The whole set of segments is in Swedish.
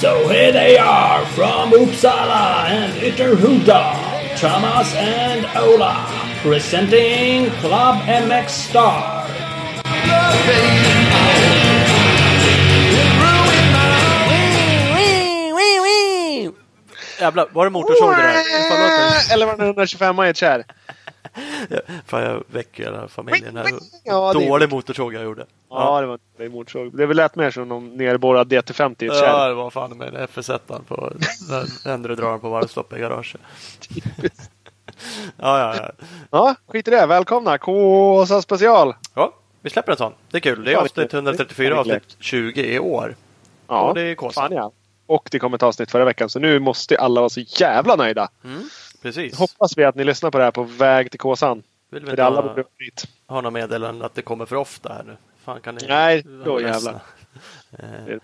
So here they are from Uppsala and Ytterhuda, Thomas and Ola, presenting Club MX Star. Jävlar, var det motorsåg det där? Eller var det 125 i ett kärr? Fan, jag väcker hela familjen här. Ja, Dålig motorsåg jag gjorde. Ja, det var en motorsåg. Det lät mer som någon nerborrad DT50 i ett Ja, kärr. det var fan med en FS1 på den ändre drar på varvstopp i garaget. Ja, ja, ja. Ja, skit i det. Välkomna! Kåsa special! ja, vi släpper en sån. Det är kul. Det är Ja, avsnitt det- 134, det är avsnitt 20 i år. Ja, Och det är kåsa. fan ja. Och det kom ett avsnitt förra veckan, så nu måste alla vara så jävla nöjda. Precis. Hoppas vi att ni lyssnar på det här på väg till Kåsan. Vill vi inte alla ha, ha några meddelanden att det kommer för ofta här nu? Fan, kan ni Nej, då jävlar. Eh,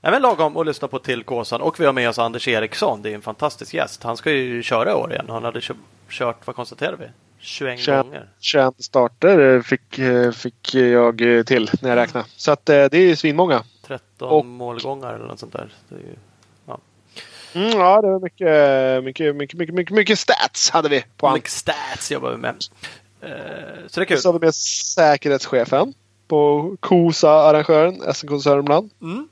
Nej, men lagom att lyssna på till Kåsan. Och vi har med oss Anders Eriksson. Det är en fantastisk gäst. Han ska ju köra i år igen. Han hade kö- kört, vad konstaterar vi? 21 21, gånger. 21 starter eh, fick, eh, fick jag eh, till när jag räknade. Så att det är ju svinmånga. 13 Och- målgångar eller något sånt där. Det ju, ja. Mm, ja, det var mycket, mycket, mycket, mycket, mycket, mycket stats hade vi på. Mycket stats jobbar vi med. Eh, så det är kul. Så hade vi med säkerhetschefen på KOSA-arrangören, SNK Sörmland. Mm,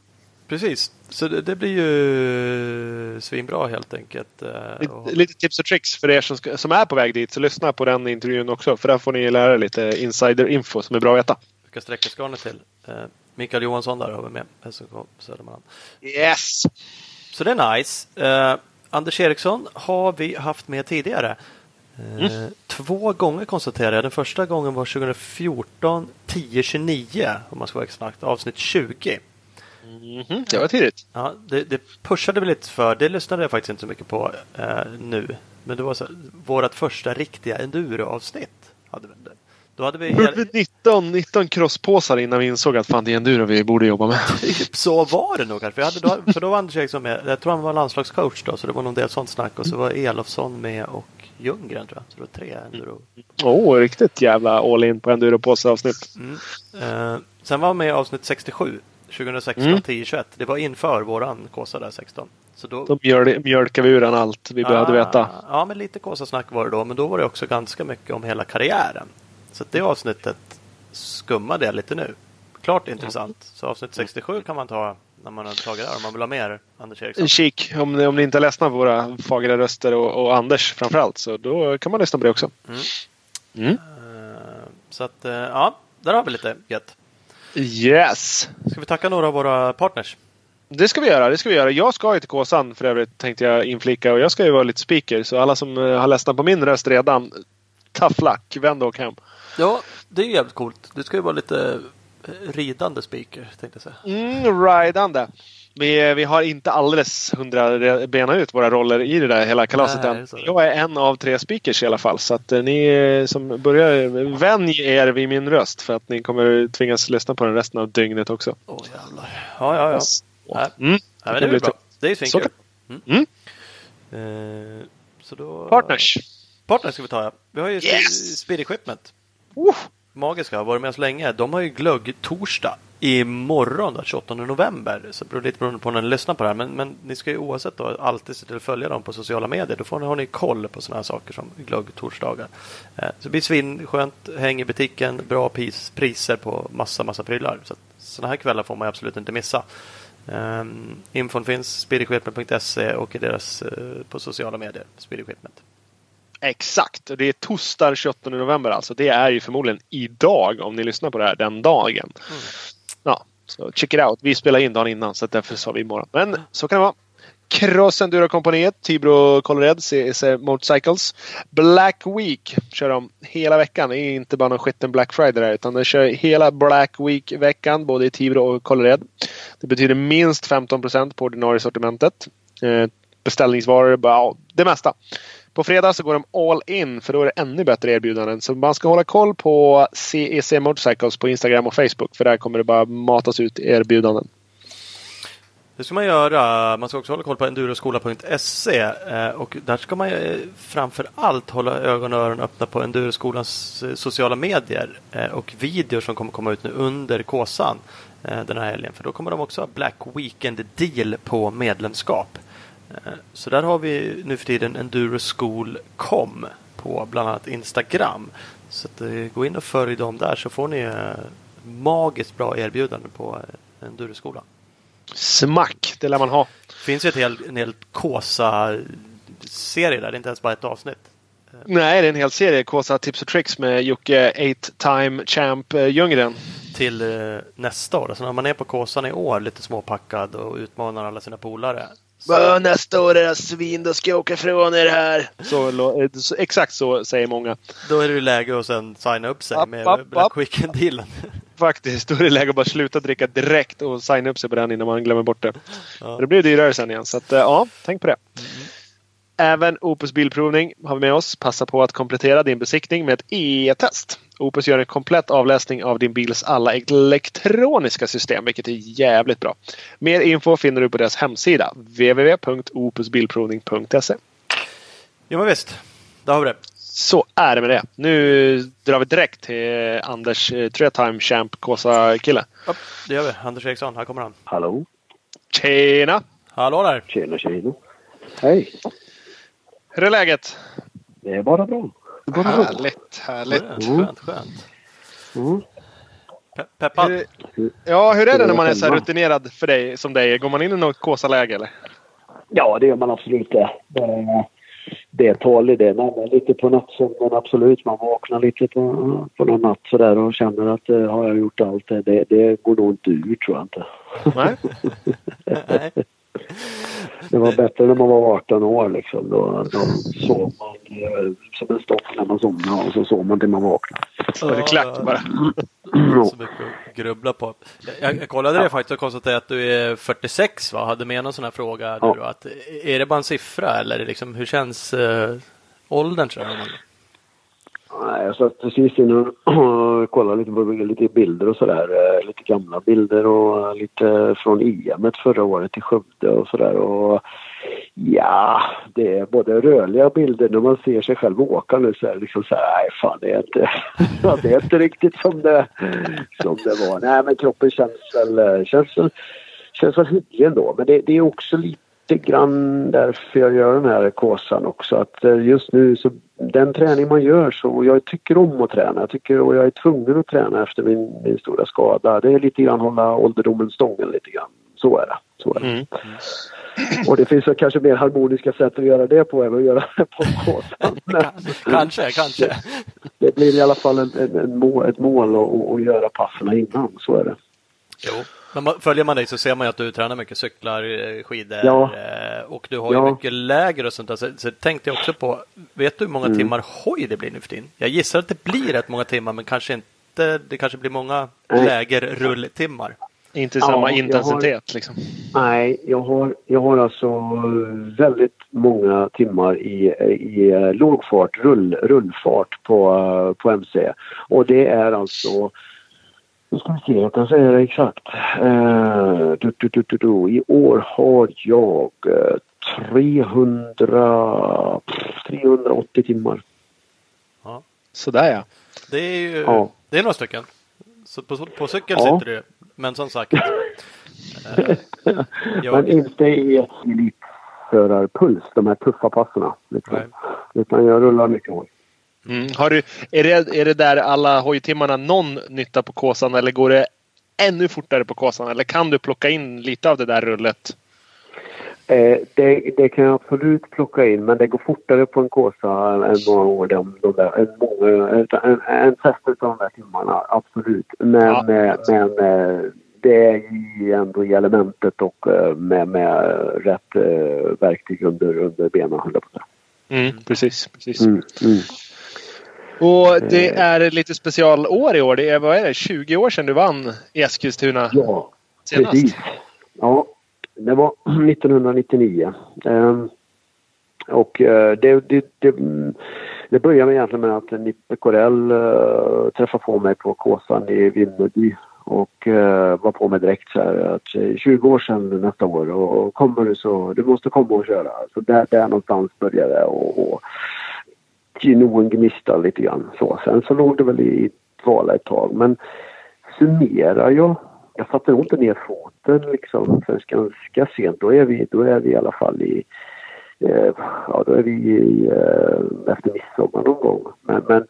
precis. Så det, det blir ju svinbra helt enkelt. Eh, Lite, lite tips och tricks för er som, ska, som är på väg dit. Så lyssna på den intervjun också. För där får ni lära er lite insider-info som är bra att veta. Vilka sträckor ska ni till? Mikael Johansson där har vi med. SOK Södermanland. Yes! Så det är nice. Eh, Anders Eriksson har vi haft med tidigare. Eh, Två gånger konstaterar jag. Den första gången var 2014 1029 om man ska vara exakt. Avsnitt 20. Mhm, det var tidigt. Ja, det, det pushade vi lite för. Det lyssnade jag faktiskt inte så mycket på eh, nu. Men det var så, vårt första riktiga enduro-avsnitt. Hade vi. Då hade vi gjorde 19, 19 crosspåsar innan vi insåg att fan det är enduro vi borde jobba med. typ så var det nog kanske. För, då, för då var Anders Eriksson med. Jag tror han var landslagscoach då. Så det var någon del sånt snack. Och så var Elofsson med och Ljunggren tror jag. Så det var tre enduro. Åh, oh, riktigt jävla all in på enduropåse-avsnitt. Mm. Eh, sen var han med i avsnitt 67. 2016 Mm. 1021. Det var inför våran Kåsa där 16. Så då, Då mjöl, mjölkade vi ur han allt vi behövde Ah, veta. Ja, men lite Kåsasnack var det då. Men då var det också ganska mycket om hela karriären. Så att det avsnittet skummade jag lite nu. Klart intressant. Så avsnitt 67 kan man ta när man har tagit det. Om man vill ha mer Anders Eriksson. En kik, om ni, om ni inte är ledsna på våra fagra röster och, och Anders framförallt. Så då kan man lyssna på det också. Mm. Eh, Så att, eh, ja, där har vi lite gött. Yes! Ska vi tacka några av våra partners? Det ska vi göra. Det ska vi göra. Jag ska ju till Kåsan för övrigt tänkte jag inflika och jag ska ju vara lite speaker. Så alla som eh, har ledsnat på min röst redan. Tough luck. Vänd och åk hem. Ja, det är jävligt coolt. Du ska ju vara lite eh, ridande speaker, tänkte jag säga. Mm, ridande. Vi, vi har inte alldeles hundra bena ut våra roller i det där hela kalaset Nej, än. det. Jag är en av tre speakers i alla fall. Så att eh, ni eh, som börjar, vänj er vid min röst för att ni kommer tvingas lyssna på den resten av dygnet också. Åh jävlar. Ja, ja, ja. Nej. Mm. Men det är väl bra. Det är ju svinkul. Mm. Mm. Eh, då... Partners. Partners ska vi ta ja. Vi har ju Yes! Spirit Equipment. Oh, Magiska har varit med oss länge. De har ju glögg torsdag imorgon den 28 november. Så det beror lite beroende på när ni lyssnar på det här. Men, men ni ska ju oavsett då alltid se till att följa dem på sociala medier. Då får ni, har ni koll på sådana här saker som glögg torsdagar. Eh, så det blir svinskönt. Häng i butiken. Bra pris, priser på massa, massa prylar. Så att sådana här kvällar får man absolut inte missa. Um, infon finns spiritequipment.se och i deras eh, på sociala medier. Spirit exakt. Och Det är torsdag 28 november alltså. Det är ju förmodligen idag om ni lyssnar på det här den dagen. Ja, så check it out. Vi spelar in dagen innan så därför sa vi imorgon. Men så kan det vara. Cross Enduro kompaniet, Tibro Colored, CEC Motorcycles. Black Week kör de hela veckan. Det är inte bara någon skitten Black Friday där utan de kör hela Black Week-veckan både i Tibro och Colored. Det betyder minst 15% på ordinarie sortimentet. Eh, beställningsvaror, ja, det mesta. På fredag så går de all in för då är det ännu bättre erbjudanden. Så man ska hålla koll på CEC Motorcycles på Instagram och Facebook för där kommer det bara matas ut erbjudanden. Det ska man göra. Man ska också hålla koll på enduroskola.se eh, och där ska man eh, framför allt hålla ögon och öron öppna på Enduroskolans eh, sociala medier och videor som kommer komma ut nu under Kåsan den här helgen. För då kommer de också ha Black Weekend Deal på medlemskap. Så där har vi nu för tiden Enduroschool.com på bland annat Instagram. Så att, gå in och följ dem där så får ni magiskt bra erbjudande på Enduroskolan. Smack, det lär man ha. Det finns ju ett hel, en hel Kåsa-serie där, det är inte ens bara ett avsnitt. Nej, det är en hel serie. Kåsa Tips och Tricks med Jocke Eight Time Champ eh, Ljunggren. Till eh, nästa år. Alltså när man är på Kåsan i år lite småpackad och utmanar alla sina polare. Så... Nästa år era svin, då ska jag åka ifrån er här. Så, så, exakt så säger många. Då är det läge att sen signa upp sig app, med app, Black Weekend-dealen. Faktiskt, då är det läge att bara sluta dricka direkt och signa upp sig på den innan man glömmer bort det. Ja. Det blir dyrare sen igen. Så att, eh, ja, tänk på det. Mm. Även Opus Bilprovning har vi med oss. Passa på att komplettera din besiktning med ett e-test. Opus gör en komplett avläsning av din bils alla elektroniska system, vilket är jävligt bra. Mer info finner du på deras hemsida www.opusbilprovning.se. Ja men visst, där har vi det. Så är det med det. Nu drar vi direkt till Anders eh, Tre Time Champ Kåsa-kille. Ja, det gör vi. Anders Eriksson, här kommer han. Hallå! Tjena! Hallå där! Tjena, tjena! Hej! Hur är läget? Det är bara bra. Det är bara härligt, bra. härligt. Skönt, mm. skönt. skönt. Mm. Pe peppad? Hur, ja, hur är det när man är så rutinerad för dig som dig? Går man in i något Kåsa-läge eller? Ja, det gör man absolut. Det, det tar det. Men lite på nattsömnen absolut. Man vaknar lite på, på någon natt sådär och känner att uh, har jag gjort allt det, det, det går nog inte ur tror jag inte. Nej. Det var bättre när man var 18 år liksom. Då, då sov man eh, som en stock när man somnade och så sov man till man vaknade. Så var det klart bara. Så mycket att grubbla på. Jag, jag kollade det faktiskt och konstaterade att du är 46 va? Hade med någon sån här fråga. Ja. Du, att, är det bara en siffra eller liksom, hur känns äh, åldern? Tror jag, Nej, jag satt precis inne och kollade lite på lite bilder och sådär. Eh, lite gamla bilder och eh, lite från EM förra året i Skövde och sådär. Och ja, det är både rörliga bilder när man ser sig själv åka nu så är det liksom så här, nej fan det är inte, det är inte riktigt som det, som det var. Nej men kroppen känns väl, eh, känns, känns väl hygglig ändå. Men det, det är också lite lite grann därför jag gör den här kåsan också. Att eh, just nu så den träning man gör så jag tycker om att träna. Jag tycker och jag är tvungen att träna efter min, min stora skada. Det är lite grann hålla ålderdomen stången lite grann. Så är det. Så är det. Mm. Och det finns kanske mer harmoniska sätt att göra det på än att göra det på kåsan. kanske, kanske. Det, det, blir i alla fall en, en, en mål, ett mål att, att göra passen innan. Så är det. Jo. Men följer man dig så ser man ju att du tränar mycket cyklar, eh, skidor ja. Eh, och du har ju ja. mycket läger och sånt där. Så, så tänkte jag också på, vet du hur många mm. timmar hoj det blir nu för tiden? Jag gissar att det blir rätt många timmar men kanske inte, det kanske blir många läger rulltimmar. Inte samma ja, intensitet har, liksom? Nej, jag har, jag har alltså väldigt många timmar i, i eh, lågfart, rull, rullfart på, på MC. Och det är alltså nu ska vi se, jag kan säga det exakt. Uh, du, du, du, du, I år har jag uh, 300, 380 timmar. Ja. Sådär ja. Det är ju ja. det är några stycken. Så på, på cykel ja. sitter du. Men som sagt. uh, jag... Men inte i elitförarpuls, de här tuffa passerna. Liksom. Utan jag rullar mycket hårt. Mm. Har du, är, det, är det där alla hojtimmarna någon nytta på Kåsan eller går det ännu fortare på Kåsan? Eller kan du plocka in lite av det där rullet? Eh, det, det, kan jag absolut plocka in men det går fortare på en Kåsa än många år. De, de där, en, en, en test av de där timmarna, absolut. Men, ja. eh, men eh, det är ju ändå i elementet och eh, med, med rätt eh, verktyg under, under benen, höll jag på att säga. Mm, precis, precis. Mm, mm. Och det eh. är lite specialår i år. Det är, vad är det, 20 år sedan du vann i Eskilstuna? Ja, senast. precis. Ja, det var 1999. Um, och uh, det, det, det, det började egentligen med att Nippe Corell uh, träffade på mig på Kåsan i Vimmerby och uh, var på mig direkt så här att 20 år sedan nästa år och kommer du så, du måste komma och köra. Så där, där någonstans började det och, och nog en gnista lite grann så. Sen så låg det väl i dvala ett tag men summerar jag jag satte nog inte ner foten liksom förrän ganska sent. Då är vi, då är vi i alla fall i eh, ja, då är vi i, eh, efter midsommar någon gång. Men, men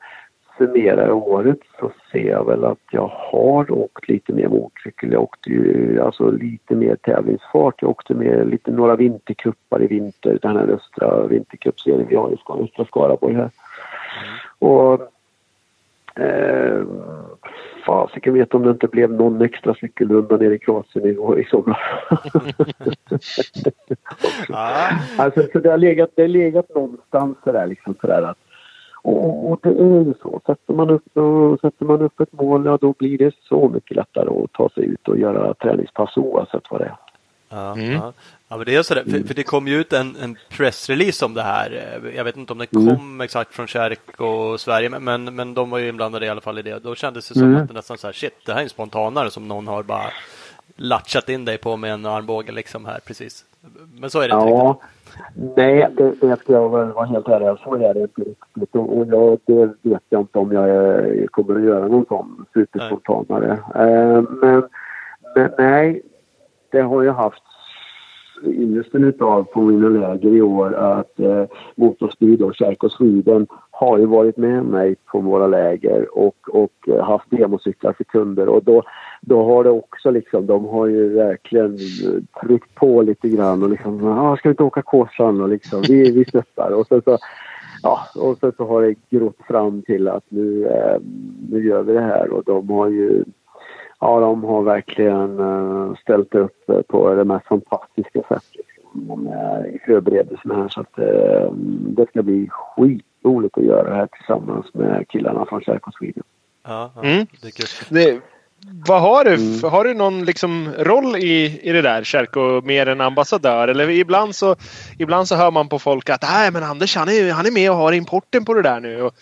summerar året så ser jag väl att jag har åkt lite mer motorcykel. Jag åkte ju alltså lite mer tävlingsfart. Jag åkte med lite några vinterkuppar i vinter. Den här östra vintercupserien vi har i östra Skaraborg här. Mm. Och eh, fasiken vet om det inte blev någon extra cykelrunda nere i Kroatien i, i somras. alltså, så det har legat, det har legat någonstans sådär liksom sådär att och, och, det är ju så. Sätter man, upp, och, sätter man upp ett mål, ja då blir det så mycket lättare att ta sig ut och göra träningspass oavsett vad det är. Ja, mm. ja. ja men det är sådär, för, för, det kom ju ut en, en pressrelease om det här. Jag vet inte om den mm. kom exakt från Kärk och Sverige, men, men de var ju inblandade i alla fall i det. Då kändes det som mm. att det nästan så här, shit, det här är en spontanare som någon har bara latchat in dig på med en armbåge liksom här precis. Men så är det inte ja. riktigt. Nej, det, det ska jag väl vara helt ärlig Så är det inte riktigt. Och, jag, det vet jag inte om jag, jag kommer att göra någon sån superspontanare. Uh, men, men nej, det har jag haft ynnesten utav på mina läger i år att eh, Motorspeed och Kärk och Sweden har ju varit med mig på våra läger och, och eh, haft democyklar för kunder. Och då, då har det också liksom, de har ju verkligen eh, tryckt på lite grann och liksom, ah, ska vi inte åka Kåsan och liksom, vi, vi stöttar. Och sen så Ja, och sen så har det grott fram till att nu, eh, nu gör vi det här och de har ju ja, de har verkligen uh, ställt upp uh, på det mest fantastiska sätt liksom, i förberedelserna här. Så att uh, det ska bli skitroligt att göra det här tillsammans med killarna från Kärk Sweden. Ja, ja, mm. det, vad har du? Mm. Har du någon liksom roll i, i det där Kärko mer än ambassadör? Eller ibland så, ibland så hör man på folk att Nej, men Anders han är, han är med och har importen på det där nu. Och,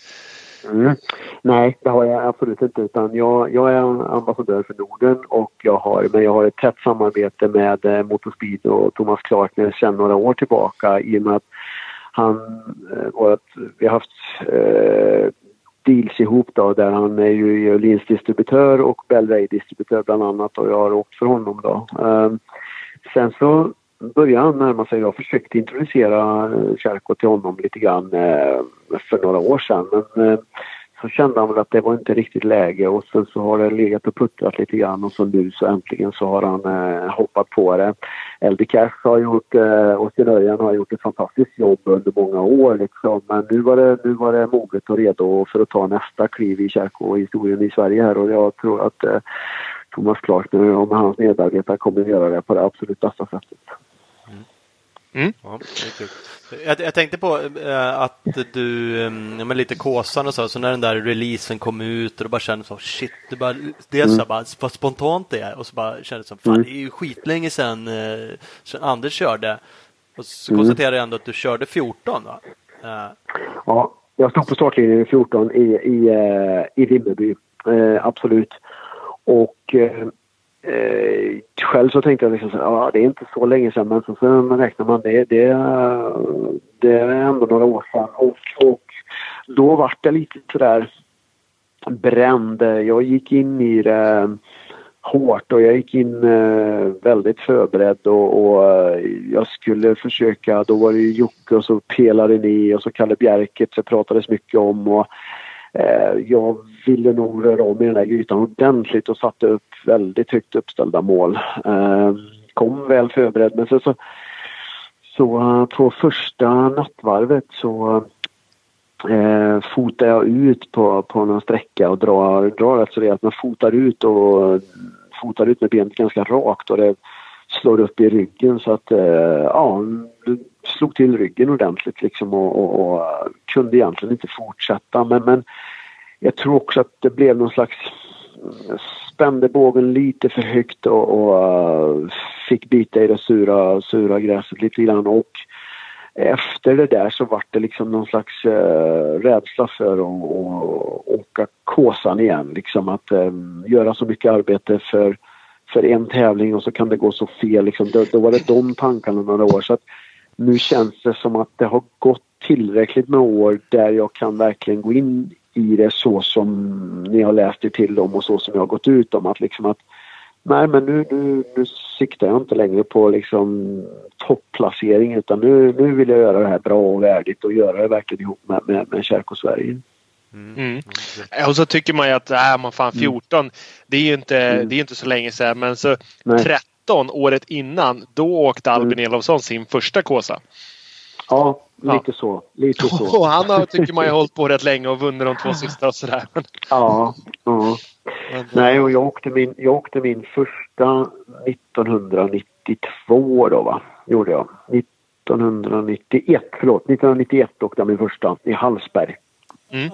Mm. Nej, det har jag absolut inte. Utan jag, jag är ambassadör för Norden och jag har, men jag har ett tätt samarbete med eh, Motorspeed och Thomas Clarkner sedan några år tillbaka i och med att han, eh, och att vi har haft eh, deals ihop då där han är ju Jolins distributör och Belray-distributör, bland annat och jag har åkt för honom då. Eh, sen så började han närma sig. Jag försökte introducera eh, Kärko till honom lite grann eh, för några år sedan. Men eh, så kände han väl att det var inte riktigt läge och sen så har det legat och puttrat lite grann och så nu så äntligen så har han eh, hoppat på det. LD Cash har gjort eh, och Sten Örjan har gjort ett fantastiskt jobb under många år liksom. Men nu var det, nu var det moget och redo för att ta nästa kliv i Kärko-historien i Sverige här och jag tror att eh, Thomas Clark nu och hans medarbetare kommer att göra det på det absolut bästa sättet. Mm. Ja, jag, jag, tänkte på äh, att du, äh, med lite kåsan och så, så när den där releasen kom ut och du bara kände så shit, det bara, dels mm. så bara, vad spontant det är och så bara kände som fan, mm. det är ju skitlänge sedan, äh, sedan Anders körde. Och så mm. konstaterade jag ändå att du körde 14 va? Ja, jag stod på startlinjen 14 i, i, i Vimmerby, absolut. Och Eh, Eh, själv så tänkte jag liksom så ja det är inte så länge sedan men så, så räknar man det, det, det är ändå några år sedan. Och, och då vart det lite sådär bränd. Jag gick in i det hårt och jag gick in eh, väldigt förberedd och, och eh, jag skulle försöka, då var det ju Jocke och så pelade ni och så Kalle Bjerket det pratades mycket om och Eh, jag ville nog röra om i den där grytan ordentligt och satte upp väldigt högt uppställda mål. Eh, kom väl förberedd men så, så, så på första nattvarvet så eh, fotar jag ut på, på någon sträcka och drar, drar rätt så rejält Man fotar ut och fotar ut med benet ganska rakt och det slår upp i ryggen så att eh, ja, slog till ryggen ordentligt liksom och, och, och, eh, kunde egentligen inte fortsätta men, men jag tror också att det blev någon slags eh, spände bågen lite för högt och, och eh, fick bita i det sura, sura gräset lite grann och efter det där så vart det liksom någon slags uh, rädsla för att, åka Kåsan igen. Liksom att um, göra så mycket arbete för, för en tävling och så kan det gå så fel. Liksom. Då, då var det de tankarna några år. Så att nu känns det som att det har gått tillräckligt med år där jag kan verkligen gå in i det så som ni har läst er till dem och så som jag har gått ut om. Att liksom att Nej men nu, nu, nu siktar jag inte längre på liksom topplacering utan nu, nu vill jag göra det här bra och värdigt och göra det verkligen ihop med, med, med Kärko Sverige. Mm. Mm. Och så tycker man ju att äh, man fan 14 mm. det är ju inte, mm. det är inte så länge sedan men så Nej. 13 året innan då åkte Albin mm. Elofsson sin första Kåsa. Ja, lite ja. så. Lite så. Och han har, tycker man ju hållit på rätt länge och vunnit de två sista och sådär. Ja. ja. Nej, och jag åkte, min, jag åkte min första 1992 då va, gjorde jag. 1991, förlåt, 1991 åkte jag min första i Hallsberg. Mm.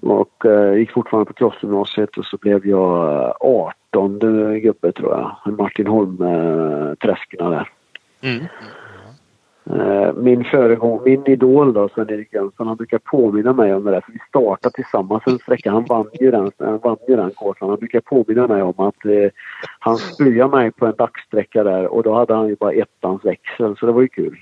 Och eh, gick fortfarande på crossgymnasiet och så blev jag 18 gubbe tror jag. Martin Holm-träskorna där. Mm. Eh, min föregång, min idol då, Sven-Erik Jönsson, han brukar påminna mig om det där. För vi startade tillsammans en sträcka. Han vann ju den, han vann ju den kåsan. Han brukar påminna mig om att eh, han spöade mig på en dagssträcka där och då hade han ju bara ettans växel. Så det var ju kul.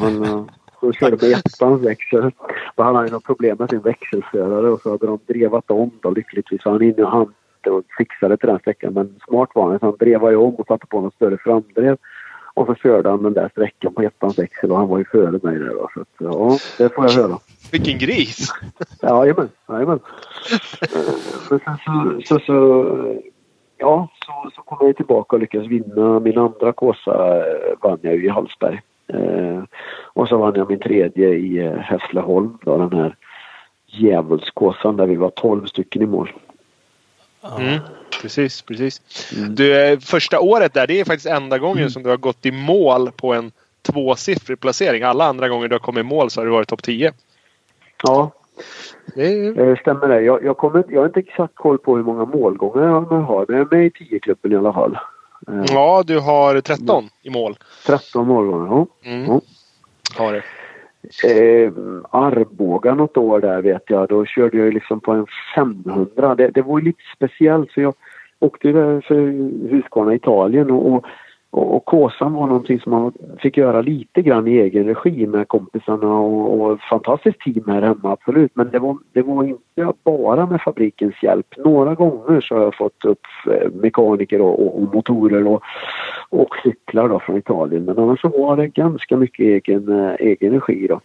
Han, eh, så körde med ettans växel. Då hade han ju något problem med sin växelförare och så hade de drevat om då lyckligtvis. Så han in han och fixade till den sträckan. Men smart var han. Så han drevade om och satte på något större framdrev. Och så körde han den där sträckan på ettans växel och han var ju före mig där. Så att, ja, det får jag höra. Vilken gris! Jajamän, jajamän. Men sen så, så, så, ja, så, så kom jag tillbaka och lyckades vinna. Min andra Kåsa eh, vann jag ju i Hallsberg. Eh, och så vann jag min tredje i eh, Hässleholm, då, den här djävulskåsan där vi var 12 stycken i mål. Mm precis, precis. Mm. Du, första året där, det är faktiskt enda gången mm. som du har gått i mål på en tvåsiffrig placering. Alla andra gånger du har kommit i mål så har du varit topp 10. Ja, det eh, stämmer det. Jag, jag, kommer, jag har inte exakt koll på hur många målgångar jag har, men jag är med i 10-klubben i alla fall. Eh, ja, du har 13 i mål. 13 målgångar, ja. Mm. ja. Har det. Eh, Arboga något år där vet jag. Då körde jag liksom på en 500. Det, det var ju lite speciellt för jag åkte där för Husqvarna Italien och, och och, och Kåsan var någonting som man fick göra lite grann i egen regi med kompisarna och, och fantastiskt team här hemma, absolut. Men det var, det var inte bara med fabrikens hjälp. Några gånger så har jag fått upp eh, mekaniker och, och, och motorer och, och cyklar då från Italien. Men annars så var det ganska mycket egen, eh, egen regi då.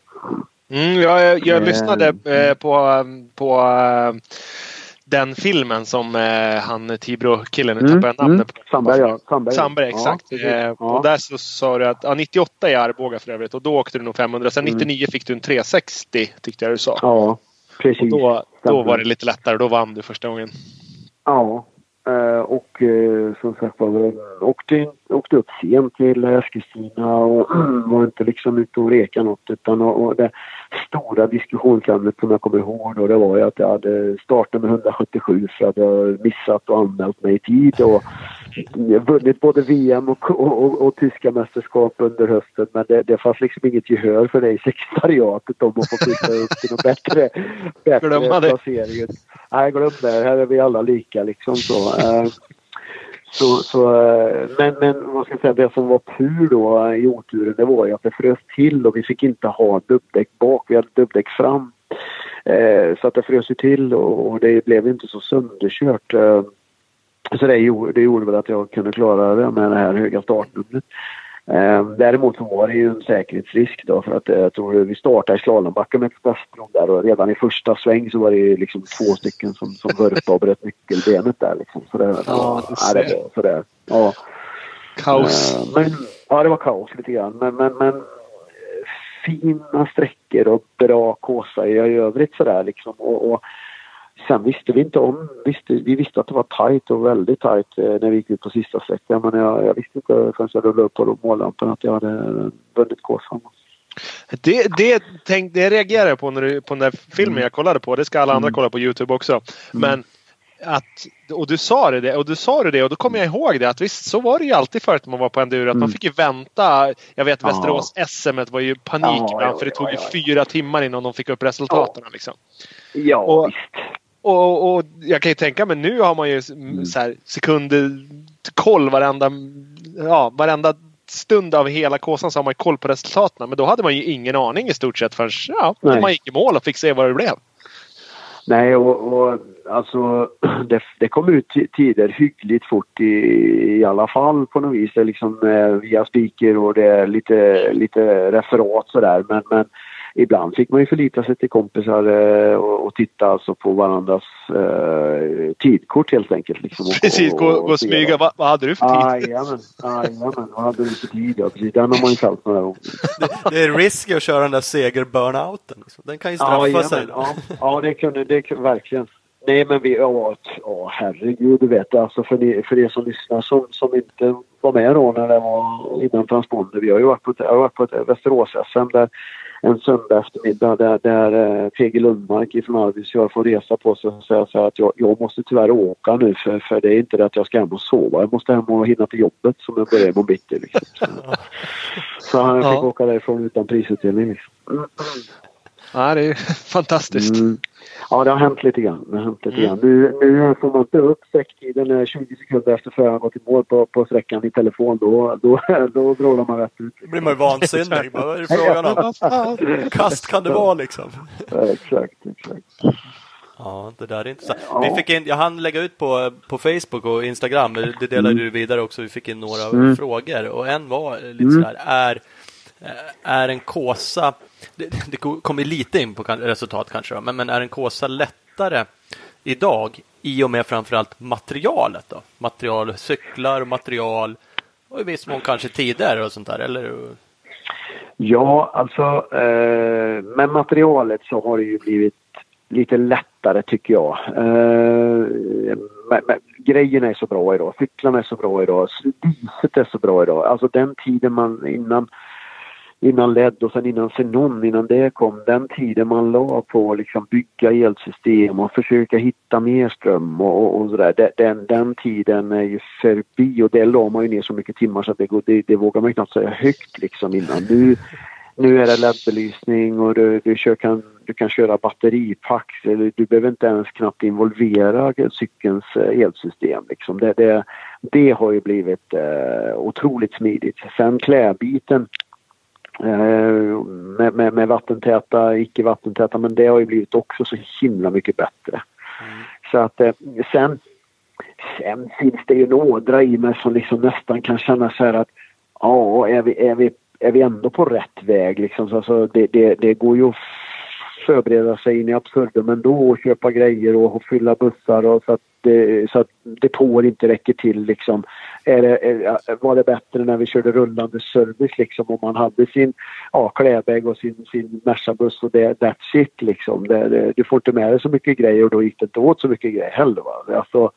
Mm, jag, jag, jag lyssnade eh, på, på den filmen som eh, han Tibro-killen, nu mm, tappar jag namnet mm. på. Sandberg, ja. Sandberg, Sandberg exakt. Ja, eh, ja. Och där så sa du att, ja, 98 i Arboga för övrigt och då åkte du nog 500. Sen 99 mm. fick du en 360 tyckte jag du sa. Ja, precis. Och då, då var det lite lättare, då vann du första gången. Ja, och eh, som sagt var, åkte, åkte upp sent till Eskilstuna och var inte liksom ute och reka något utan och, och det stora diskussionsämnet som jag kommer ihåg då det var ju att jag hade startat med 177 för att jag missat och anmält mig i tid och vunnit både VM och, och, och, och tyska mästerskap under hösten men det, det fanns liksom inget gehör för det i sekretariatet om att få flytta upp till något bättre, bättre placering. Nej, glöm det. Här är vi alla lika liksom så. Eh, så, så, eh, men, men vad ska jag säga, det som var tur då i oturen det var ju att det frös till och vi fick inte ha dubbdäck bak. Vi hade dubbdäck fram. Eh, så att det frös ju till och det blev inte så sönderkört. Så det gjorde, det gjorde väl att jag kunde klara det med det här höga startnumret. Eh, däremot så var det ju en säkerhetsrisk då för att eh, jag tror vi startade i slalombacken med expressprov där och redan i första sväng så var det ju liksom två stycken som, som vurpade och bröt nyckelbenet där liksom. Så det, ja, det, ja, det var. Ja. Kaos. Eh, men, ja, det var kaos lite grann. Men, men, men fina sträckor och bra kåsa i övrigt sådär liksom. Och, och Sen visste vi inte om, visste, vi visste att det var tajt och väldigt tajt eh, när vi gick ut på sista sträckan men jag, jag visste inte förrän jag rullade upp på mållampan att jag hade vunnit Kåsan. Det, det, tänk, det reagerar jag på när du, på den där filmen mm. jag kollade på. Det ska alla andra mm. kolla på Youtube också. Mm. Men att, och du sa det och du sa det och då kommer jag ihåg det att visst så var det ju alltid förut när man var på enduro att man fick ju vänta. Jag vet. Västerås SM var ju panik ibland för det tog ju fyra timmar innan de fick upp resultaten. Liksom. Ja, Och- visst. Och, och jag kan ju tänka mig nu har man ju Mm. så här, sekunder koll varenda, ja, varenda stund av hela kåsan så har man koll på resultaten. Men då hade man ju ingen aning i stort sett förrän ja, Nej. man gick i mål och fick se vad det blev. Nej, och, och alltså det, det kom ut ti- tider hyggligt fort i, i alla fall på något vis. Det liksom eh, via speaker och det är lite, lite referat sådär. Men, men ibland fick man ju förlita sig till kompisar eh, och, och titta alltså på varandras eh, tidkort helt enkelt. Liksom, och, Precis, gå, och se smyga. vad- Vad, hade du för tid? Jajamän, jajamän. Vad hade du för tid? Ja, precis. Den har man ju fällt några gånger. Det är risky att köra den där seger-burnouten. Liksom. Den kan ju straffa Ja, sig. ja, ja, det kunde det kunde, verkligen. Nej, men vi, ja, ja herregud, du vet alltså för, ni, för er som lyssnar som, som inte var med då när det var innan transponder. Vi har ju varit på, ett- jag har varit på ett Västerås-SM där en söndag eftermiddag där, där eh, PG Lundmark ifrån Arvidsjaur får resa på sig och säga så här att jag, jag måste tyvärr åka nu för, för det är inte det att jag ska hem och sova. Jag måste hem och hinna till jobbet som jag börjar imorgon bitti. Liksom. Så, så han fick Ja. åka därifrån utan prisutdelning. Liksom. Ja, det är fantastiskt. Mm. Ja, det har hänt lite grann. Det har hänt lite Mm. grann. Nu, nu får man inte upp sträcktiden eh, 20 sekunder efter föraren gått i mål på, på sträckan i telefon. Då, då, då vrålar man rätt ut. Då blir man ju vansinnig. Vad är det frågan om? Vad? Kast kan det vara liksom. Ja, exakt, exakt. Ja, det där är intressant. Ja. Vi fick in, jag hann lägga ut på, på Facebook och Instagram, det delade du vidare också. Vi fick in några Mm. frågor och en var lite Mm. sådär, är, Eh, är en kåsa, det, det kommer lite in på resultat kanske, men, men är en kåsa lättare idag i och med framförallt materialet då? Material, cyklar, material och i viss mån kanske tider och sånt där, eller? Ja, alltså eh, med materialet så har det ju blivit lite lättare tycker jag. Eh, men, men, grejerna är så bra idag, cyklarna är så bra idag, diset är så bra idag. Alltså den tiden man innan innan LED och sen innan Xenon, innan det kom, den tiden man la på att liksom bygga elsystem och försöka hitta mer ström och, och, och sådär. Den, den, tiden är ju förbi och det la man ju ner så mycket timmar så att det, det, det vågar man ju knappt säga högt liksom innan. Nu, nu är det LED-belysning och du, du, kör, kan, du kan köra batteripack. Eller du behöver inte ens knappt involvera cykelns eh, elsystem. Liksom. Det, det, det har ju blivit eh, otroligt smidigt. Sen klädbiten med, med, med vattentäta, icke vattentäta, men det har ju blivit också så himla mycket bättre. Så att eh, sen, sen finns det ju en ådra i mig som liksom nästan kan känna så här att ja, är vi, är vi, är vi ändå på rätt väg liksom? Så, alltså, det, det, det går ju att förbereda sig in i absurdum ändå och köpa grejer och, och fylla bussar och så att, det, så att depåer inte räcker till liksom. Är det, är, var det bättre när vi körde rullande service liksom om man hade sin ja, klädbag och sin, sin Merca-buss och det, that's it liksom. Det, det, du får inte med dig så mycket grejer och då gick det inte åt så mycket grejer heller. Va? Alltså,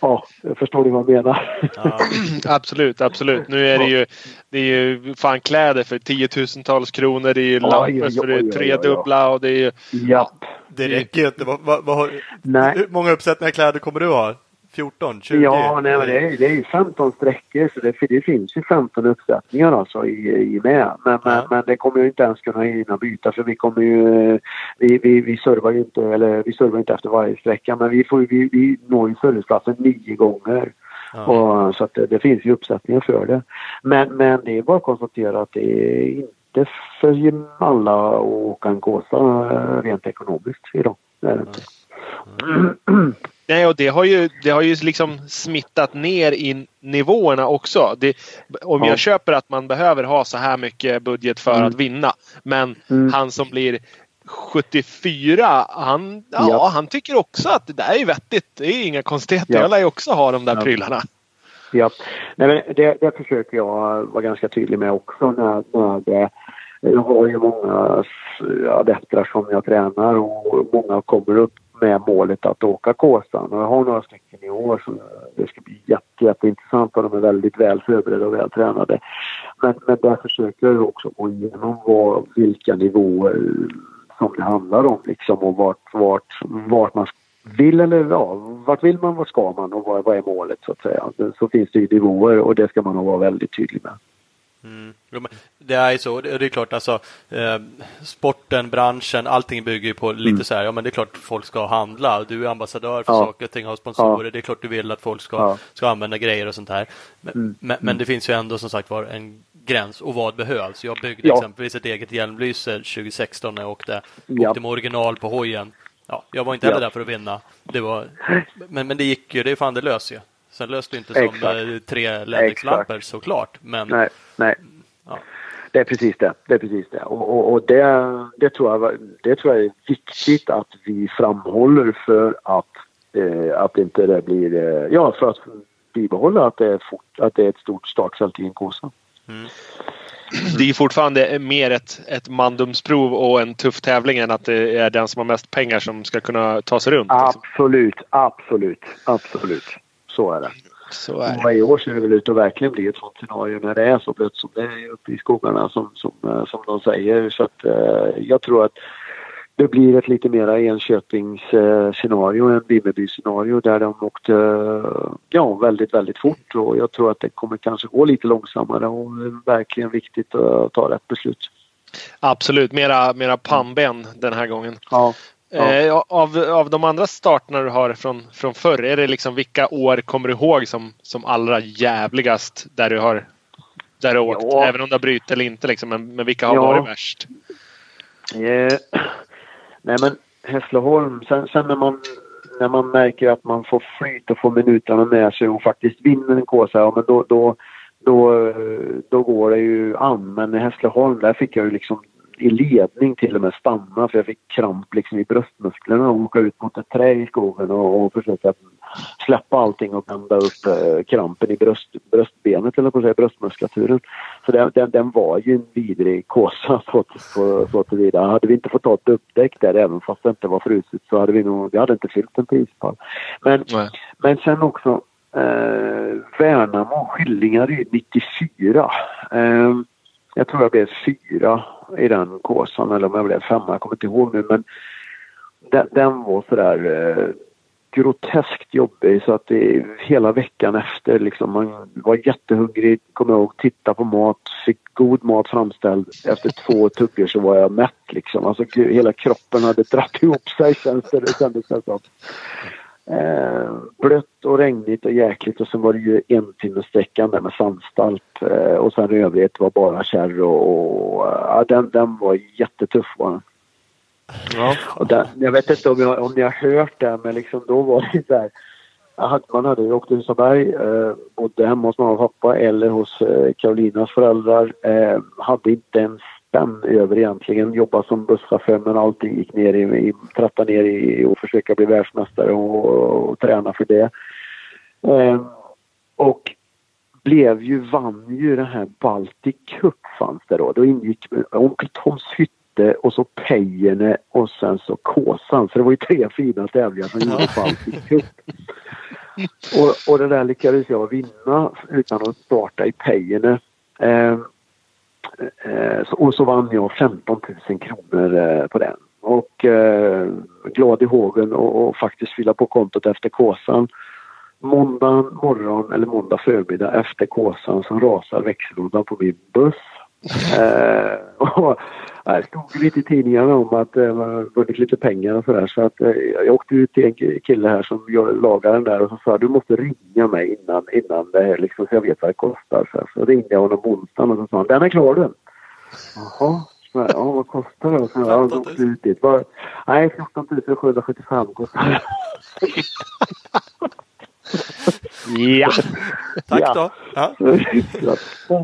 ja, förstår ni vad jag menar? Ja, Absolut, absolut. Nu är det ju, det är ju fan kläder för tiotusentals kronor. Det är ju lampor för det oj. tredubbla och det är ju... Japp. det räcker ju inte. Vad, vad, vad, har- Nej. Hur många uppsättningar kläder kommer du ha? 14? 20? Ja, nej, men det, är, det är ju 15 sträckor så det, det finns ju 15 uppsättningar alltså i, i med. Men, men, Ja. men det kommer jag inte ens kunna hinna byta för vi kommer ju... Vi, vi, vi servar ju inte, eller vi servar inte efter varje sträcka men vi, får, vi, vi når ju serviceplatsen nio gånger. Ja. Och, så att det, det finns ju uppsättningar för det. Men, men det är bara att konstatera att det är inte för alla att åka en Kåsa eh, rent ekonomiskt idag. Det är det inte. Nej, och det har ju, det har ju liksom smittat ner i nivåerna också. Det, om Ja. jag köper att man behöver ha så här mycket budget för Mm. att vinna. Men Mm. han som blir 74, han, ja, Ja. han tycker också att det där är vettigt. Det är inga konstigheter. Ja. Jag lär ju också ha de där Ja. prylarna. Ja, Nej, men det, det försöker jag vara ganska tydlig med också när, när det, jag har ju många adepter som jag tränar och många kommer upp med målet att åka Kåsan och jag har några stycken i år så det ska bli jätte, jätteintressant och de är väldigt väl förberedda och väl tränade. Men, men där försöker jag också gå igenom vad, vilka nivåer som det handlar om liksom och vart, vart, vart man vill eller ja, vart vill man, vart ska man och vad, vad är målet så att säga. Så finns det ju nivåer och det ska man nog vara väldigt tydlig med. Mm. Det är ju så. Det är klart alltså eh, sporten, branschen, allting bygger ju på lite mm. så här. Ja, men det är klart folk ska handla. Du är ambassadör för ja. saker och ting, har sponsorer. Ja. Det är klart du vill att folk ska, ja. ska använda grejer och sånt här. Men, mm. men, men, mm. det finns ju ändå som sagt var en gräns och vad behövs. Jag byggde ja. exempelvis ett eget hjälmlyse 2016 när jag åkte, ja. åkte med original på hojen. Ja, jag var inte heller där för att vinna. Det var, men, men det gick ju, det är fan det löser ju. Sen löste det inte som Exakt. Eh, tre läderlampor såklart. Men, nej, nej. Ja. Det är precis det. det, är precis det. Och, och, och, det, det, tror jag, det tror jag är viktigt att vi framhåller för att, eh, att inte det blir... Eh, ja, för att bibehålla att det är, fort, att det är ett stort startfält i en Kåsa. Mm. Det är fortfarande mer ett, ett mandumsprov och en tuff tävling än att det är den som har mest pengar som ska kunna ta sig runt. Liksom. Absolut, absolut, absolut. Så är det. Så är det. Och I år ser det väl ut att verkligen bli ett sånt scenario när det är så blött som det är uppe i skogarna som, som, eh, som de säger. Så att, eh, jag tror att det blir ett lite mera Enköpings eh, än Vimmerby scenario där de åkte ja, väldigt, väldigt fort och jag tror att det kommer kanske gå lite långsammare och det är verkligen viktigt att ta rätt beslut. Absolut, mera, mera pannben den här gången. Ja. Ja. Eh, av, av de andra starterna du har från, från förr, är det liksom vilka år kommer du ihåg som, som allra jävligast där du har, där du åkt? Ja. Även om du har brutit eller inte liksom, men, men vilka har ja. varit värst? Eh, nej men Hässleholm, sen, sen när man när man märker att man får flyt och får minuterna med sig och faktiskt vinner en kåsa, ja men då, då, då, då går det ju an. Men i Hässleholm, där fick jag ju liksom i ledning till och med stanna för jag fick kramp liksom i bröstmusklerna och åka ut mot ett trä i skogen och, och försöka släppa allting och vända upp eh, krampen i bröst, bröstbenet eller på säga bröstmuskulaturen. Så den, den, den, var ju en vidrig kåsa så, så, så tillvida. Hade vi inte fått ta ett dubbdäck där även fast det inte var fruset så hade vi nog, vi hade inte fyllt en prispall. Men, men sen också eh, Värnamo, Skillingaryd 94. Eh, jag tror jag blev fyra i den kåsan eller om jag blev femma, jag kommer inte ihåg nu men den, den var sådär eh, groteskt jobbig så att det, hela veckan efter liksom man var jättehungrig, kommer jag ihåg, titta på mat, fick god mat framställd. Efter två tuggor så var jag mätt liksom. Alltså hela kroppen hade dratt ihop sig känns det, det kändes det som. Eh, blött och regnigt och jäkligt och sen var det ju en timmes sträckan där med sandstalp eh, och sen i övrigt var bara kärr och, och ja, den, den var jättetuff var den. Ja. Och den, jag vet inte om, jag, om ni har hört det men liksom då var det så här hade, man hade ju åkt till Husaberg, eh, bodde hemma hos mamma och pappa eller hos eh, Karolinas föräldrar. Eh, hade inte ens spänn över egentligen. Jobba som busschaufför men alltid gick ner i, i tratta ner i och försöka bli världsmästare och, och, och träna för det. Eh, och blev ju, vann ju den här Baltic Cup fanns det då. Då ingick Onkel Toms hytte och så Pejerne och sen så Kåsan. Så det var ju tre fina tävlingar som gjorde Baltic Cup. Och, och det där lyckades jag vinna utan att starta i Pejerne. Eh, Eh, och så vann jag 15 000 kronor eh, på den. Och eh, glad i hågen och, och faktiskt fylla på kontot efter Kåsan. Måndag morgon eller måndag förmiddag efter Kåsan så rasar växellådan på min buss. eh, och det stod lite i tidningarna om att det eh, vunnit lite pengar och sådär så att eh, jag åkte ut till en kille här som lagar den där och så sa du måste ringa mig innan, innan det här liksom så jag vet vad det kostar. Så, så ringde jag honom på onsdagen och så sa han den är klar du. Jaha, ja vad kostar det? Så jag åkte ut dit. Bara, nej 14 775 kostar det. Ja. Tack då. Ja.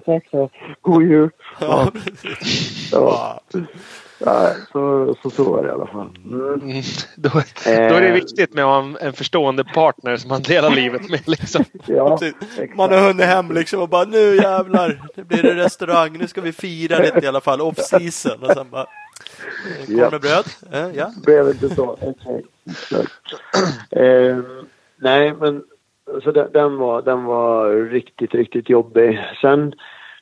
Tack så. God jul. Ja. ja. Ja, så, så, så är det i alla fall. Mm. Mm. Då, då, är det eh. viktigt med en, en förstående partner som man delar livet med. Liksom. Ja, man har hunnit hem liksom och bara nu jävlar, nu blir det restaurang, nu ska vi fira lite i alla fall, off season. Och sen bara, korv ja. med bröd. Eh, ja. Blev inte så. Okay. eh, nej, men så den, den, var, den var riktigt, riktigt jobbig. Sen,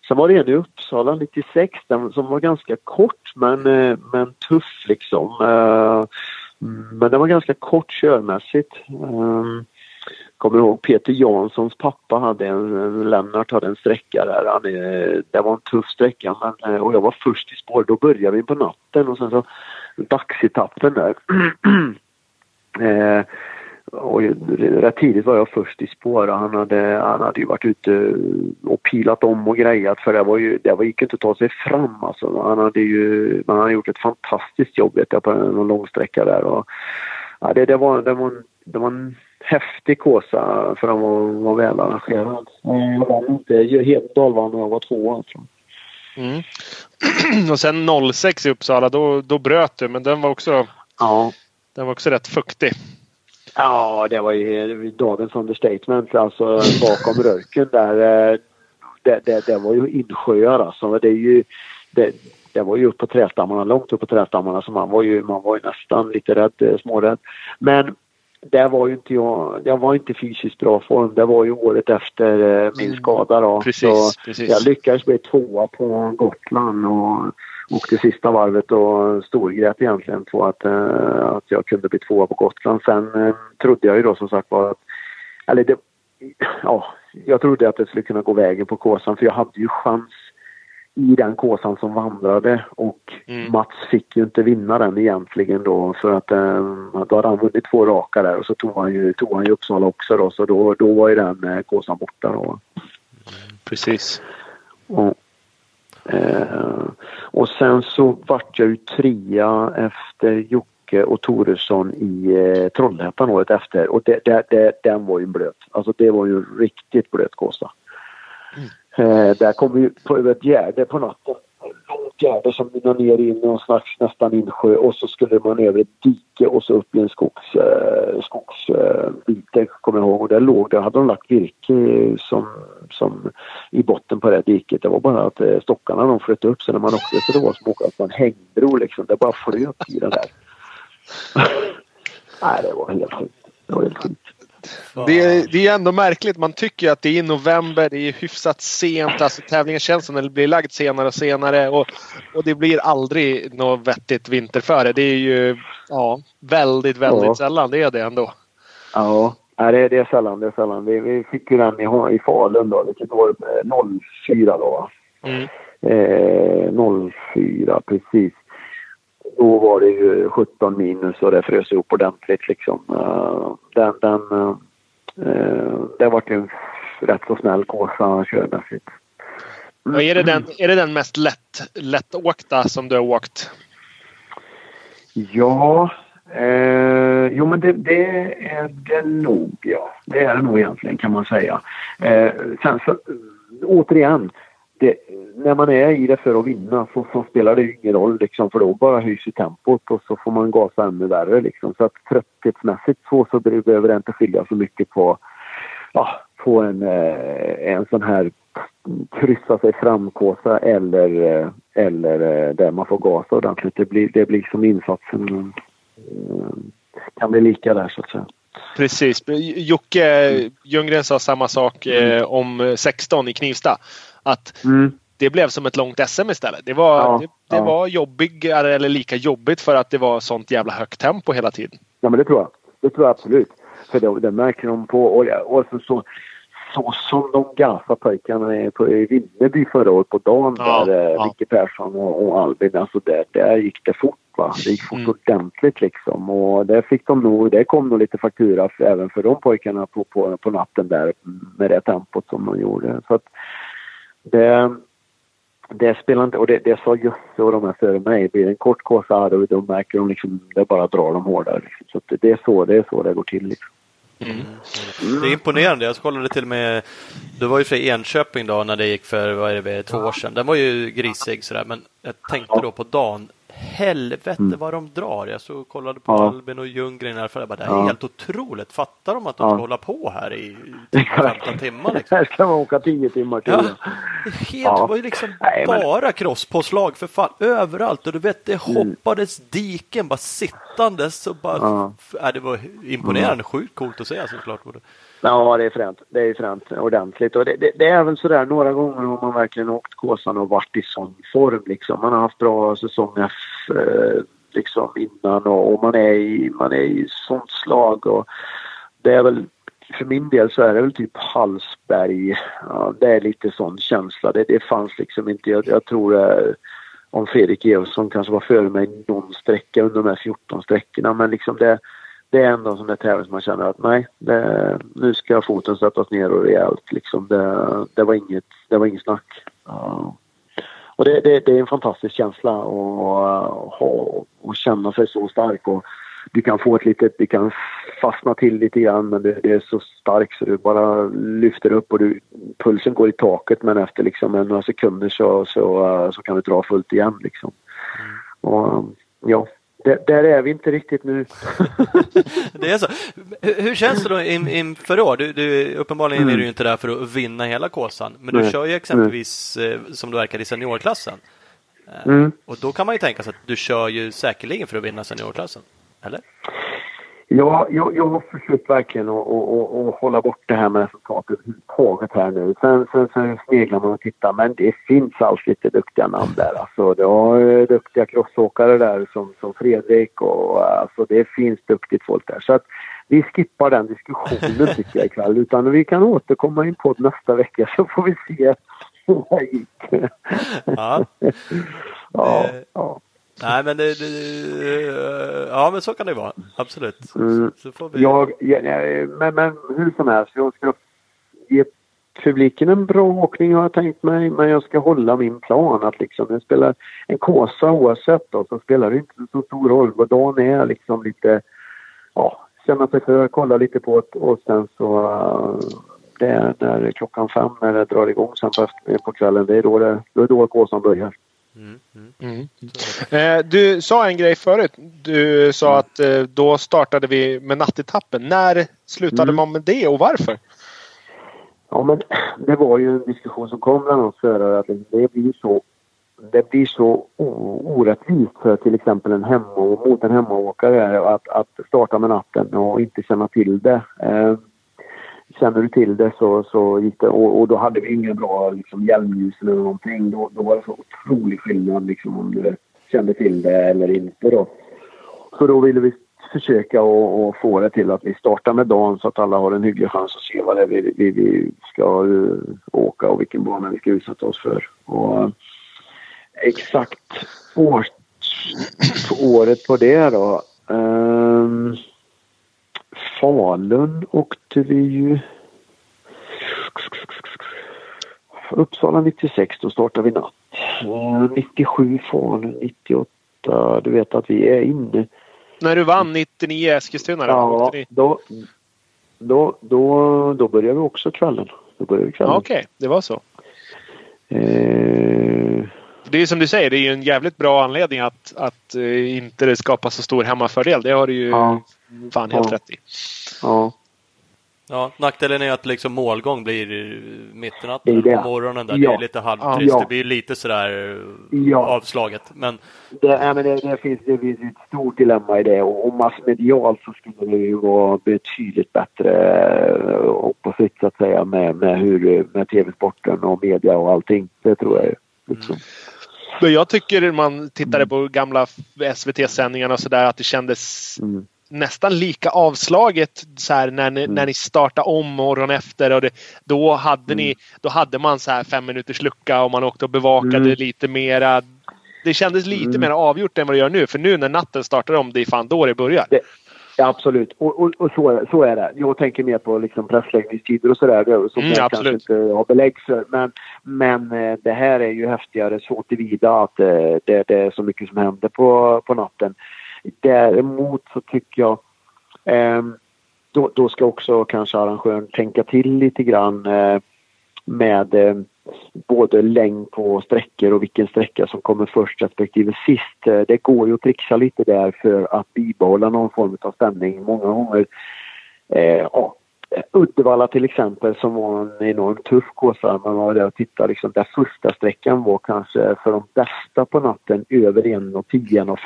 sen var det en i Uppsala 96 den, som var ganska kort men, eh, men tuff liksom. Eh, men den var ganska kort körmässigt. Ehm, kommer ihåg Peter Janssons pappa hade en, Lennart hade en sträcka där. Han, eh, det var en tuff sträcka men, och jag var först i spår. Då började vi på natten och sen så dagsetappen där. och rätt tidigt var jag först i spår och han hade, han hade ju varit ute och pilat om och grejat för det var ju, det var, gick inte att ta sig fram alltså. Han hade ju, man hade gjort ett fantastiskt jobb vet jag på en lång sträcka där och ja, det, det, var, det, var, det var en häftig kåsa för att vara, vara väl arrangerad. Jag vann inte helt dalvann när jag var tvåa. Alltså. Mm. och sen 06 i Uppsala, då, då bröt du men den var också, ja. den var också rätt fuktig. Ja, det var ju dagens understatement. Alltså bakom röken där. Eh, det, det, det var ju insjöar alltså. Det, är ju, det, det var ju upp på trädstammarna, långt upp på trädstammarna så man var ju, man var ju nästan lite rädd, eh, smårädd. Men där var ju inte jag, jag var inte fysiskt bra form. Det var ju året efter eh, min mm. skada då. Precis, precis. Jag lyckades bli tvåa på Gotland och åkte sista varvet och storgrät egentligen på att, uh, att jag kunde bli tvåa på Gotland. Sen uh, trodde jag ju då som sagt var att, eller det, ja, jag trodde att det skulle kunna gå vägen på Kåsan för jag hade ju chans i den Kåsan som vandrade och mm. Mats fick ju inte vinna den egentligen då för att uh, då hade han vunnit två raka där och så tog han ju, tog han ju Uppsala också då så då, då var ju den uh, Kåsan borta då. Precis. Och, Eh, och sen så vart jag ju trea efter Jocke och Toresson i eh, Trollhättan året efter och det, det, det, den var ju blöt. Alltså det var ju riktigt blöt Kåsa. Mm. Eh, där kom vi på över ett gärde på natten åtgärder som mynnar ner i någon slags nästan insjö och så skulle man över ett dike och så upp i en skogs, eh, skogsbit, eh, kommer jag ihåg. Och där låg, där hade de lagt virke som, som i botten på det diket. Det var bara att eh, stockarna de flöt upp sig när man åkte så det var som att åka på en hängbro liksom. Det bara flöt i den där. Nej, det var helt sjukt. Det var helt sjukt. Det är, det är ändå märkligt. Man tycker att det är i november. Det är hyfsat sent. Alltså tävlingen känns som den blir lagd senare och senare. Och, och det blir aldrig något vettigt vinterföre. Det är ju ja, väldigt, väldigt ja. sällan det är det ändå. Ja, Nej, det, det är sällan. Det är sällan. Vi, vi fick ju den i, i Falun då, vilket år? 04 då. Mm. Eh, 04, precis. Då var det ju 17 minus och det frös ihop ordentligt liksom. Uh, den, den, uh, det var en rätt så snäll Kåsa körmässigt. Mm. Är, det den, är det den mest lätt, lättåkta som du har åkt? Ja, eh, jo men det, det, är det nog ja. Det är det nog egentligen kan man säga. Eh, sen så återigen, det, när man är i det för att vinna så, så, spelar det ingen roll liksom för då bara höjs ju tempot och så får man gasa ännu värre liksom. Så att trötthetsmässigt så, så behöver det inte skilja så mycket på, ja, på en, eh, en sån här kryssa sig framkåsa eller, eh, eller eh, där man får gasa ordentligt. Det blir, det blir som insatsen kan bli lika där så att säga. Precis. Jocke Ljunggren sa samma sak mm. om 16 i Knivsta. Att mm. det blev som ett långt SM istället. Det var, ja, det, det ja. var jobbigare eller lika jobbigt för att det var sånt jävla högt tempo hela tiden. Ja men det tror jag. Det tror jag absolut. För det, det märker de på. Och, och så, så, så som de gasade pojkarna på, i Vimmerby förra året på dagen ja, där eh, ja. Micke Persson och, och Albin. Alltså där, där gick det fort va. Det gick fort mm. ordentligt liksom. Och där fick de nog, det kom nog lite faktura för, även för de pojkarna på, på, på natten där med det tempot som de gjorde. Så att, det, det spelar inte, och det, det sa Jösse och de här före mig, blir det en kort kåsa då, då märker de liksom, det bara drar dem hårdare. Liksom. Så det, det, är så, det är så det går till. Liksom. Mm. Mm. Det är imponerande. Jag kollade till och med, du var ju för Enköping då när det gick för, vad är det, två år sedan. Den var ju grisig sådär, men jag tänkte då på dagen, helvete mm. vad de drar. Jag så kollade på ja. Albin och Ljunggren här för jag bara, det här är ja. helt otroligt. Fattar de att de ja. ska hålla på här i 15 timmar? Liksom? Här ska man åka 10 timmar till. Ja. Helt, ja. Det var ju liksom Nej, bara men... crosspåslag för fan överallt och du vet det mm. hoppades mm. diken bara sittandes och bara, ja. äh, det var imponerande, mm. sjukt coolt att se såklart. Ja, det är fränt. Det är fränt ordentligt. Och det, det, det, är även sådär några gånger har man verkligen åkt Kåsan och varit i sån form liksom. Man har haft bra säsonger eh, liksom innan och, och man är i, man är i sånt slag och det är väl för min del så är det väl typ Hallsberg. Ja, det är lite sån känsla. Det, det fanns liksom inte. Jag, jag tror eh, om Fredrik Evensson kanske var före mig någon sträcka under de här 14 sträckorna men liksom det, det är ändå en sån där tävling som man känner att nej, det, nu ska foten sättas ner och rejält liksom. Det, det var inget, det var inget snack. Ja. Och det, det, det, är en fantastisk känsla att ha och känna sig så stark. Och du kan få ett litet, du kan fastna till lite grann men det, det är så starkt så du bara lyfter upp och du, pulsen går i taket men efter liksom några sekunder så, så, så kan du dra fullt igen liksom. Mm. Och, ja, där, är vi inte riktigt nu. det är så. Hur, känns det då inför in, år? Du, du, uppenbarligen mm. är du inte där för att vinna hela kåsan, men du Nej. kör ju exempelvis mm. som du verkar i seniorklassen. Eh, mm. Och då kan man ju tänka sig att du kör ju säkerligen för att vinna seniorklassen, eller? Ja, jag, jag har försökt verkligen att, att, att, hålla bort det här med resultatet överhuvudtaget här nu. Sen, sen, sen sneglar man och tittar men det finns alls lite duktiga namn där. Alltså, det har duktiga crossåkare där som, som Fredrik och alltså, det finns duktigt folk där. Så att vi skippar den diskussionen tycker jag ikväll utan vi kan återkomma i en podd nästa vecka så får vi se hur det gick. Ja. ja, ja. Nej, men det, det, ja, men så kan det vara. Absolut. Mm. Så, får vi... jag, ja, men, men hur som helst, jag ska ge publiken en bra åkning har jag tänkt mig, men jag ska hålla min plan att liksom, jag spelar en kåsa oavsett då, så spelar det inte så stor roll vad dagen är liksom lite, ja, känna sig för, kolla lite på det och sen så uh, det är när klockan fem när det drar igång sen på, på kvällen, det är då, det, då, är då kåsan börjar. Mm, mm. Mm. Eh, du sa en grej förut. Du sa att eh, då startade vi med nattetappen. När slutade mm. man med det och varför? Ja, men det var ju en diskussion som kom bland oss förare att det blir så det blir så orättvist för till exempel en hemma mot en hemmaåkare att, att starta med natten och inte känna till det. Känner du till det så, så gick det. Och, och då hade vi inga bra liksom, hjälmljus eller någonting. Då, då var det så otrolig skillnad liksom, om du kände till det eller inte. Då. Så då ville vi försöka och, få det till att vi startar med dagen så att alla har en hygglig chans att se vad det är vi, vi, vi ska uh, åka och vilken bana vi ska utsätta oss för. Och, uh, exakt år, året på det då. Um, Falun åkte vi ju. Uppsala 96, då startade vi natt. 97 Falun, 98. Du vet att vi är inne. När du vann 99 Eskilstuna? Ja, då, då, då, då började vi också kvällen. Då började vi kvällen. Ja, Okej, okay. det var så. Eh... Det är som du säger, det är ju en jävligt bra anledning att, att uh, inte det skapar så stor hemmafördel. Det har du ju ja fan helt ja. rätt i. Ja. Ja, nackdelen är att liksom målgång blir mitt i natten på morgonen. Där. Ja. Det är lite halvtrist. Ja. Det blir lite sådär ja. avslaget. Men... Det, ja, men det, det, finns, det finns ett stort dilemma i det och, och massmedialt så skulle det ju vara betydligt bättre eh, opposite så att säga med, med, hur, med tv-sporten och media och allting. Det tror jag ju. Liksom. Mm. Men jag tycker man tittade på gamla SVT-sändningarna och sådär att det kändes mm nästan lika avslaget så här, när, ni, mm. när ni startade om morgonen efter. Och det, då, hade ni, mm. då hade man så här fem minuters lucka och man åkte och bevakade mm. lite mera. Det kändes lite mm. mer avgjort än vad det gör nu. För nu när natten startar om, det är fan då det börjar. Det, ja, absolut. Och, och, och, så, så är det. Jag tänker mer på liksom pressläggningstider och sådär. Som mm, jag kanske inte har belägg för. Men, men eh, det här är ju häftigare så tillvida att eh, det, det är så mycket som händer på, på natten. Däremot så tycker jag eh, då, då, ska också kanske arrangören tänka till lite grann eh, med eh, både längd på sträckor och vilken sträcka som kommer först respektive sist. Eh, det går ju att trixa lite där för att bibehålla någon form av stämning. Många gånger eh, ja, Uddevalla till exempel som var en enormt tuff kåsa. Man var där och tittade liksom, där första sträckan var kanske för de bästa på natten över 1.10,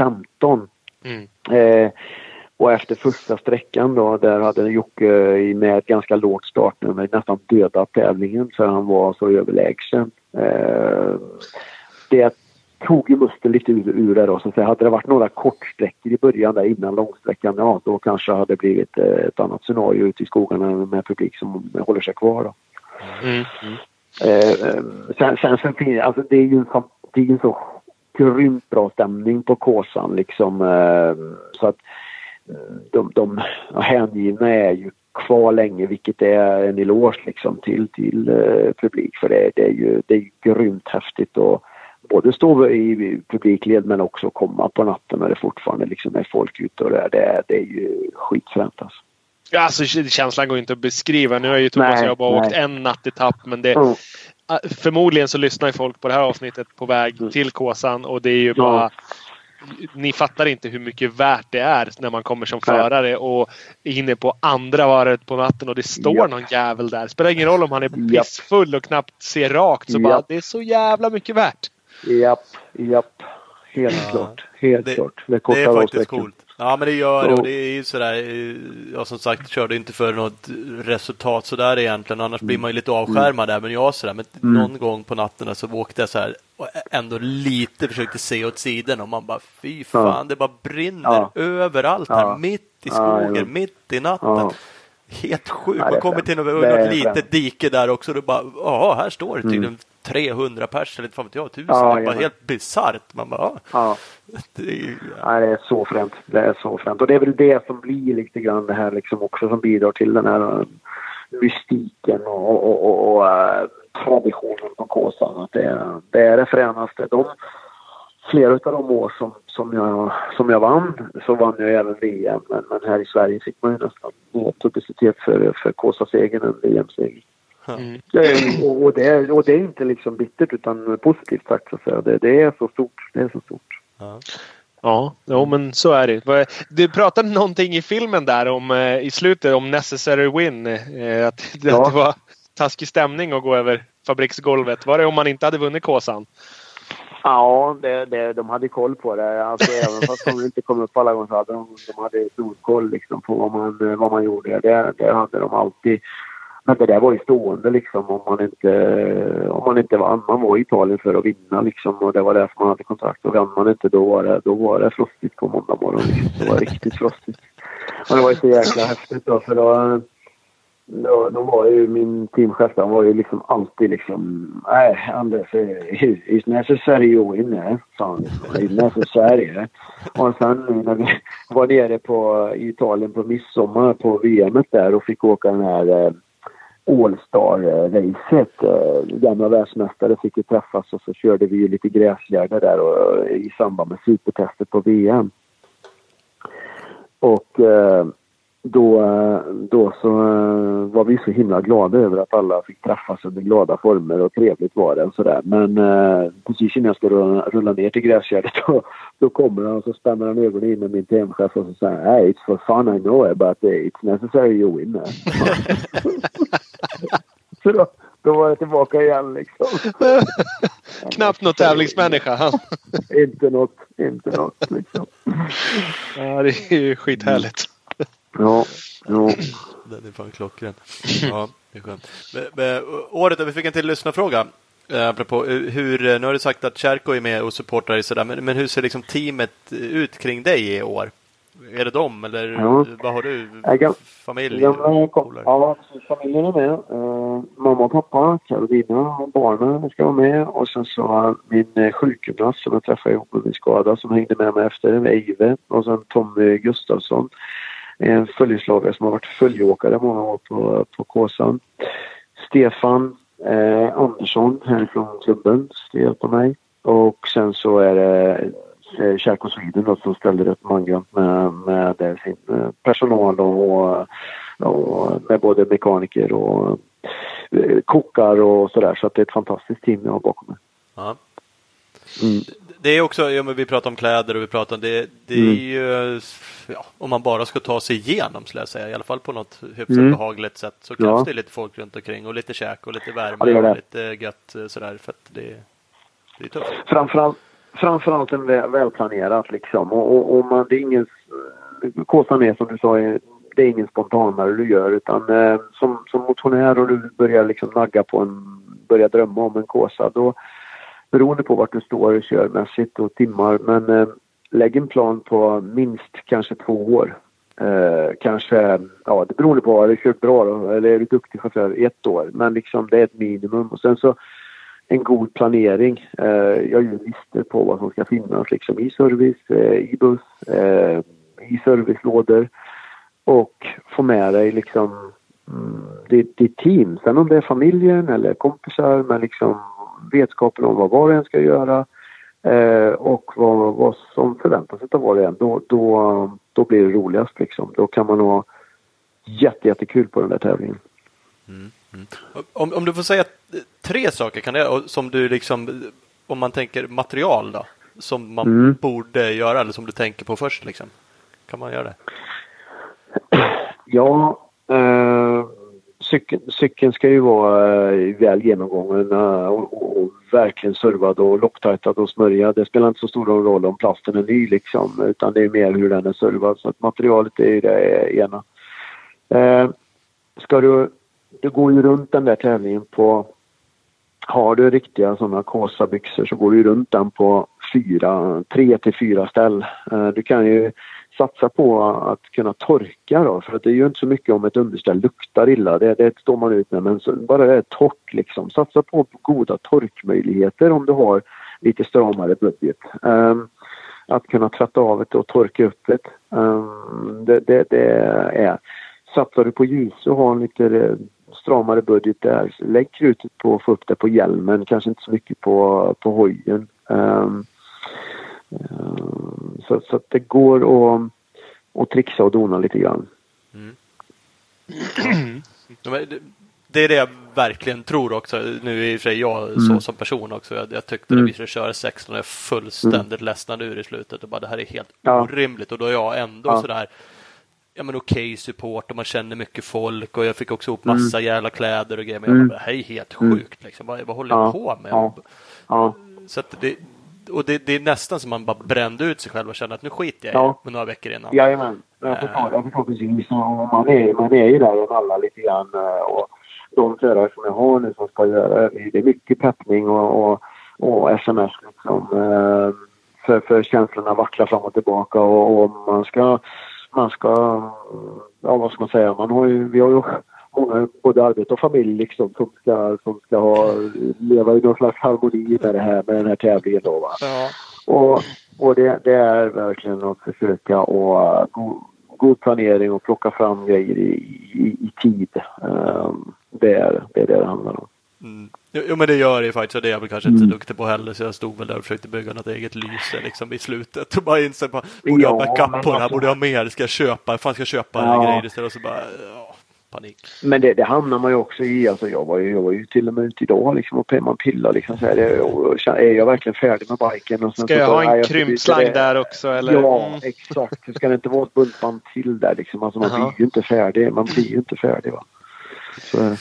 1.15. Mm. Eh, och efter första sträckan då, där hade Jocke med ett ganska lågt startnummer nästan dödat tävlingen för han var så överlägsen. Eh, det tog ju musten lite ur, ur det då. Så att säga. hade det varit några kortsträckor i början där innan långsträckan, ja då kanske hade blivit eh, ett annat scenario ute i skogarna med publik som håller sig kvar då. Mm. Mm. Eh, eh sen, sen, sen alltså det är ju en, det är en så grymt bra stämning på Kåsan liksom. Eh, så att eh, de, de hängivna är ju kvar länge vilket är en eloge liksom till, till uh, publik för det, det, är ju det är grymt häftigt att både stå i publikled men också komma på natten när det fortfarande liksom är folk ute och det, det, det är ju skitfränt alltså. Ja, alltså känslan går inte att beskriva. Nu har ju Thomas och jag bara nej. åkt en nattetapp men det, mm. Förmodligen så lyssnar ju folk på det här avsnittet på väg mm. till Kåsan och det är ju bara ni fattar inte hur mycket värt det är när man kommer som förare och är inne på andra varvet på natten och det står yep. någon jävel där. Spelar ingen roll om han är pissfull och knappt ser rakt. Så bara, det är så jävla mycket värt. Japp, japp. Helt ja. klart. Helt det, klart. Det, det är faktiskt coolt. Ja men det gör det och det är ju sådär, jag som sagt körde inte för något resultat sådär egentligen, annars blir man ju lite avskärmad mm. även jag sådär. Men mm. någon gång på natten så åkte jag så här och ändå lite försökte se åt sidan och man bara fy fan, ja. det bara brinner ja. överallt här, ja. mitt i skogen, mitt i natten. Helt sjukt, man kommer till något, något litet dike där också och bara, ja här står det tydligen mm. 300 pers eller fan vet jag, tusen. Ja, det är bara helt bisarrt. Man bara, ja. Det är, ja. det är så fränt. Det är så fränt. Och det är väl det som blir lite grann det här liksom också som bidrar till den här uh, mystiken och, och, och, och uh, traditionen på Kåsan. Att det, det är det fränaste. De, flera av de år som, som, jag, som jag vann så vann jag även VM. Men, men här i Sverige fick man ju nästan mer publicitet för, för Kåsa-segern än VM-segern. Mm. och, det, och det är inte liksom bittert utan positivt sagt så att säga. Det, det är så stort. Det är så stort. Ja. Ja, jo, men så är det. Du pratade någonting i filmen där om eh, i slutet om necessary win. Eh, att, ja. det var taskig stämning att gå över fabriksgolvet. Var det om man inte hade vunnit Kåsan? Ja, det, det, de hade koll på det. Alltså, även fast de inte kom upp alla gånger så hade de, de hade stor koll liksom, på vad man, vad man gjorde. Det, det hade de alltid. Men det där var ju stående liksom om man inte, om man inte vann. Man var i Italien för att vinna liksom och det var därför man hade kontrakt. Och vann man inte då var det, då var det frostigt på måndag morgon. Liksom. Det var riktigt frostigt. Men det var ju så jäkla häftigt då för då, då, då var ju min teamchef, han var ju liksom alltid liksom, nej Anders, it's necessary you win, sa han. Liksom. It's necessary. Och sen när vi var nere på Italien på midsommar på VM där och fick åka den här eh, All-Star-racet. Eh, gamla världsmästare fick ju träffas och så körde vi ju lite gräsgärde där och, i samband med supertestet på VM. Och eh, då, då så eh, var vi så himla glada över att alla fick träffas under glada former och trevligt var det och sådär. Men eh, precis innan jag ska rulla, rulla ner till gräsgärdet då, då kommer han och så spänner han ögonen in med min teamchef och så säger han hey, It's for fun I know but it's necessary you win. så då, då var jag tillbaka igen liksom. Knappt någon tävlingsmänniska. inte något, inte något liksom. Ja, det är ju skithärligt. Ja, ja. Den är fan klockren. Ja, det är skönt. Men, men, året, vi fick en till lyssnarfråga. Eh, apropå eh, hur, eh, nu har du sagt att Cherko är med och supportar sådär, men, men hur ser liksom teamet ut kring dig i år? Är det dem eller ja. vad har du? Familj? Gamla, ja, familjen är med. Uh, mamma och pappa, Karolina och barnen ska vara med. Och sen så min sjukgymnast som jag träffade ihop med min skada som hängde med mig efter, Eive. Och sen Tommy Gustafsson en följeslagare som har varit följeåkare många år på, på Kåsan. Stefan eh, Andersson härifrån klubben ska hjälpa mig. Och sen så är det eh, Kärko Sweden som ställer upp mangrant med, med sin eh, personal och, och med både mekaniker och eh, kockar och sådär. Så att det är ett fantastiskt team jag har bakom mig. Ja. Mm det är också, ja, men vi pratar om kläder och vi pratar om det. Det är mm. ju, ja, om man bara ska ta sig igenom skulle jag säga, i alla fall på något hyfsat mm. behagligt sätt så krävs ja. det lite folk runt omkring och lite käk och lite värme ja, det det. och lite gött eh, sådär för att det, det är tufft. Framförallt, framförallt en väl, välplanerat liksom och, och, och man, det är ingen, kåsan är som du sa, det är ingen spontanare du gör utan eh, som, som motionär och du börjar liksom nagga på en, börjar drömma om en kåsa då beroende på vart du står körmässigt och timmar. Men eh, lägg en plan på minst kanske två år. Eh, kanske, ja det beror på, Har du kört bra då, eller är du duktig chaufför, ett år. Men liksom det är ett minimum. Och sen så en god planering. Eh, jag gör listor på vad som ska finnas liksom i service, eh, i buss, eh, i servicelådor. Och få med dig liksom mm, ditt, ditt team. Sen om det är familjen eller kompisar med liksom vetskapen om vad var och en ska göra eh, och vad, vad som förväntas av var och en. Då, då, då blir det roligast liksom. Då kan man ha jätte, jättekul på den där tävlingen. Mm, mm. Om, om du får säga tre saker kan det, som du liksom, om man tänker material då, som man mm. borde göra eller som du tänker på först liksom. Kan man göra det? Ja, eh, cykeln, cykeln ska ju vara eh, väl genomgången eh, och, och, verkligen servad och locktajtad och smörjad. Det spelar inte så stor roll om plasten är ny liksom utan det är mer hur den är servad. Så att materialet är ju det ena. Eh, ska du, du går ju runt den där tävlingen på har du riktiga sådana Kåsa-byxor så går du runt den på fyra, tre till fyra ställ. Eh, du kan ju satsa på att kunna torka då, för att det är ju inte så mycket om ett underställ luktar illa, det, det står man ut med, men så, bara det är torrt liksom. Satsa på goda torkmöjligheter om du har lite stramare budget. Um, att kunna tvätta av det och torka upp det. Um, det, det, det är. Satsar du på ljus och har en lite eh, stramare budget där, lägg krutet på att få upp det på hjälmen, kanske inte så mycket på, på hojen. Um, så, så att det går att, att trixa och dona lite grann. Mm. Det är det jag verkligen tror också. Nu är i och för sig jag mm. så som person också. Jag, jag tyckte mm. när vi skulle köra 16 och jag fullständigt mm. ledsnade ur i slutet och bara det här är helt ja. orimligt och då är jag ändå ja. sådär ja men okej okay, support och man känner mycket folk och jag fick också ihop massa mm. jävla kläder och grejer. Men jag mm. bara, det här är helt mm. sjukt liksom. Vad, vad håller jag på med? Ja. Ja. Så att det, och det, det, är nästan som man bara brände ut sig själv och kände att nu skiter jag ja. i några veckor innan. Jajamän, jag förstår, jag förstår precis. man, är, man är ju där och nallar lite grann. Eh, och de förare som jag har nu som ska göra det är mycket peppning och, och, och sms liksom. Eh, för, för känslorna vacklar fram och tillbaka och, och man ska man ska, ja vad ska man säga, man har ju, vi har ju många, både arbete och familj liksom, som ska, som ska ha, leva i någon slags harmoni med det här, med den här tävlingen då va. Ja. Och, och det, det, är verkligen att försöka och god, planering och plocka fram grejer i, i, i tid. Um, det, är, det är det det handlar om. Mm. Jo, men det gör det faktiskt. Det är jag väl kanske inte så mm. duktig på heller. Så jag stod väl där och försökte bygga något eget lyse liksom i slutet. Och bara insåg, borde ja, jag ha backup på det här? Borde jag ha mer? Ska jag köpa? Fan ska jag köpa ja. grejer istället? Och så bara, ja, panik. Men det, det hamnar man ju också i. Alltså jag var ju, jag var ju till och med ute idag liksom och man pillar liksom så här. Det, och, är jag verkligen färdig med biken? Och sen ska jag ha en krympslang där också eller? Ja, mm. exakt. Ska det inte vara ett buntband till där liksom? Alltså man uh -huh. blir ju inte färdig. Man blir ju inte färdig va. Så,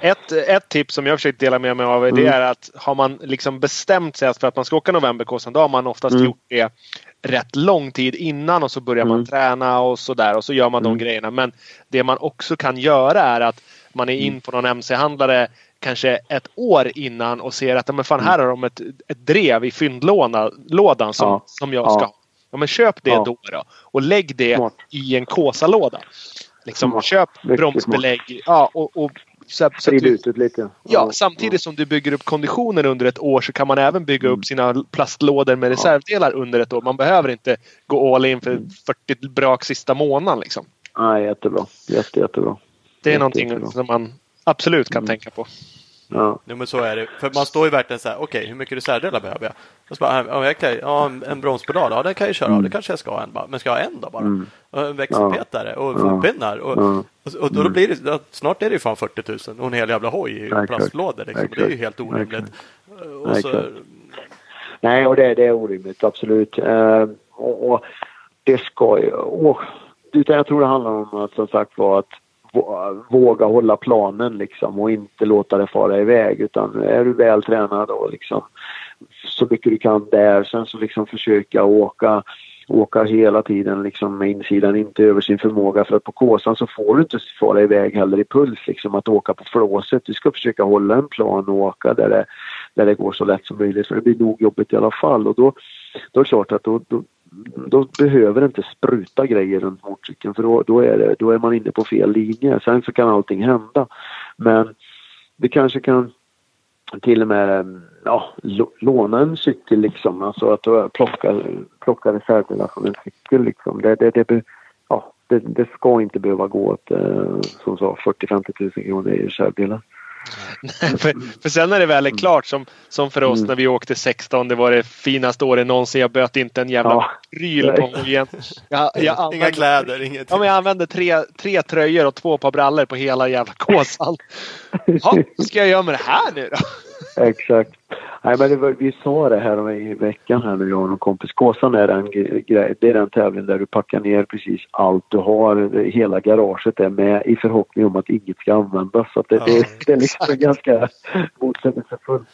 ett, ett tips som jag försökt dela med mig av mm. det är att har man liksom bestämt sig för att man ska åka Novemberkåsan då har man oftast mm. gjort det rätt lång tid innan och så börjar mm. man träna och sådär och så gör man de mm. grejerna. Men det man också kan göra är att man är in mm. på någon MC-handlare kanske ett år innan och ser att men fan, här har de ett, ett drev i fyndlådan som, ja. som jag ska ha. Ja, men köp det ja. då, då och lägg det Smart. i en Kåsa-låda. Liksom, köp bromsbelägg ja, och, och så, så ut det lite. Ja, samtidigt som du bygger upp konditionen under ett år så kan man även bygga upp mm. sina plastlådor med reservdelar under ett år. Man behöver inte gå all in för 40 mm. brak sista månaden. Liksom. Nej, jättebra. Jätte, jättebra. Det är Jätte, någonting jättebra. som man absolut kan mm. tänka på. Ja. Jo, men så är det. För man står ju verkligen så här, okej, okay, hur mycket reservdelar behöver jag? Och så bara, ja, jag ja, en bromspedal, ja den kan jag köra mm. det kanske jag ska ha en bara. Men ska jag ha en då bara? Mm. Och en växelpetare och fotpinnar. Och, och, och, då, då blir det, snart är det ju fan 40 000 och en hel jävla hoj i plastlådor. Liksom. Det är ju helt orimligt. Och så... Nej, och det, det är orimligt, absolut. Uh, och, och, det ska ju... Och, utan jag tror det handlar om att som sagt var att våga hålla planen liksom och inte låta det fara iväg utan är du väl tränad och liksom så mycket du kan där sen så liksom försöka åka åka hela tiden liksom med insidan inte över sin förmåga för att på Kåsan så får du inte fara iväg heller i puls liksom att åka på flåset. Du ska försöka hålla en plan och åka där det, där det går så lätt som möjligt. För det blir nog jobbigt i alla fall. Och då, då är det klart att då, då, då behöver det inte spruta grejer runt motorcykeln för då, då, är det, då är man inne på fel linje. Sen så kan allting hända. Men det kanske kan till och med ja, låna en cykel liksom. Alltså att eh, plocka, plocka reservdelar från en cykel liksom. Det, det, det, ja, det, det ska inte behöva gå åt eh, som sa 40-50 000 kronor i reservdelar. Nej, för, för sen när det väl är klart som, som för oss mm. när vi åkte 16. Det var det finaste året någonsin. Jag böt inte en jävla ja. pryl på igen. Jag, jag använde, Inga kläder, inget. Ja, men jag använde tre, tre tröjor och två par brallor på hela jävla kåsan. Ja, vad ska jag göra med det här nu då? Exakt. Nej, men var, vi sa det här i veckan här nu, jag och en kompis. Kåsan är den, det är den tävling där du packar ner precis allt du har. Hela garaget är med i förhoppning om att inget ska användas. Så det, ja. det, det är liksom ganska motsägelsefullt.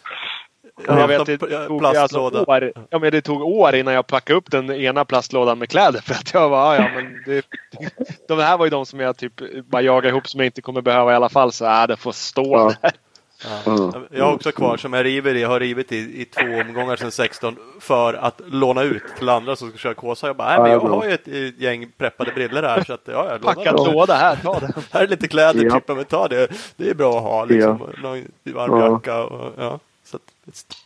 Ja, jag vet, det tog, alltså år, ja, men det tog år innan jag packade upp den ena plastlådan med kläder. För att jag var, ja, men det, de här var ju de som jag typ bara jagade ihop som jag inte kommer behöva i alla fall. Så äh, det får stå ja. där. Ja. Jag har också kvar som jag river i, har rivit i, i två omgångar sedan 16 för att låna ut till andra som ska köra Kåsa. Jag bara, nej men jag har ju ett gäng preppade brillor här så att ja, jag Packad låda här, ta det. här är lite kläder, ja. typ, men ta det. Det är bra att ha liksom. Ja. Någon varm jacka och ja. Så att,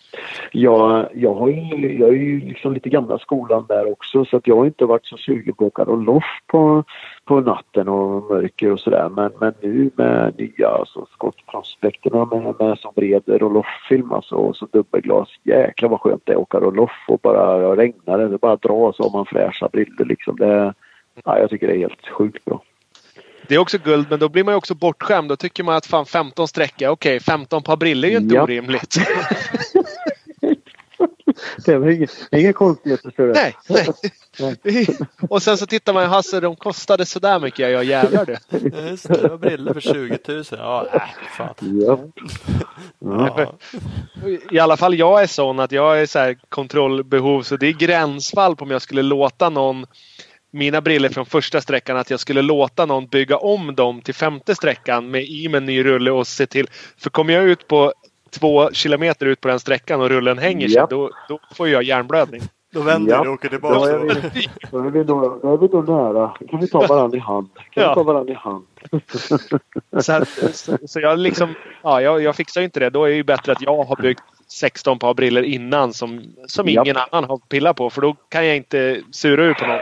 jag, jag, har ju, jag är ju liksom lite gamla skolan där också så att jag har inte varit så sugen på att åka loff på, på natten och mörker och sådär. Men, men nu med nya alltså, skottprospekterna med, med som bred roll-off-film alltså, och så dubbelglas. Jäklar vad skönt det är att åka roll-off och bara regnar det. Det bara dra så har man fräscha brillor liksom. Det, ja, jag tycker det är helt sjukt bra. Det är också guld, men då blir man ju också bortskämd. Då tycker man att fan 15 sträckor, okej, okay, 15 par brillor är ju inte ja. orimligt. det är inga, inga konstigheter för det. Nej, nej. Och sen så tittar man, Hasse de kostade sådär mycket. Ja jävlar du. Just det, var brillor för 20 000. Ja, äh, fan. Ja. ja. I alla fall jag är sån att jag är så här kontrollbehov så det är gränsfall på om jag skulle låta någon mina briller från första sträckan att jag skulle låta någon bygga om dem till femte sträckan med i med en ny rulle och se till. För kommer jag ut på två kilometer ut på den sträckan och rullen hänger sig, då, då får jag hjärnblödning. Då vänder ja. du och åker tillbaka. Då är vi, då är vi, då, då är vi då nära. Kan vi ta varandra i hand. Kan ja. vi ta varandra i hand. så, här, så, så, jag liksom, ja, jag, jag fixar inte det. Då är det ju bättre att jag har byggt 16 par briller innan som, som ingen ja. annan har pillat på. För då kan jag inte sura ut på något.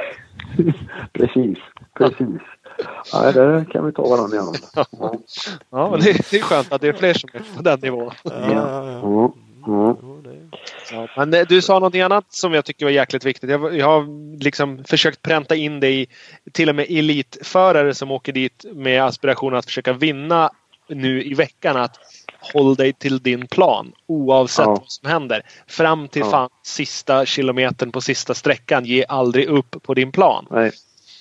precis, precis. Nej, det kan vi ta varandra i hand. Ja, ja men det, det, är skönt att det är fler som är på den nivån. Ja, ja, ja. Mm. Ja, men eh, du sa någonting annat som jag tycker var jäkligt viktigt. Jag, jag har liksom försökt pränta in det i till och med elitförare som åker dit med aspiration att försöka vinna nu i veckan. Att håll dig till din plan oavsett ja. vad som händer. Fram till ja. fan sista kilometern på sista sträckan. Ge aldrig upp på din plan. Nej,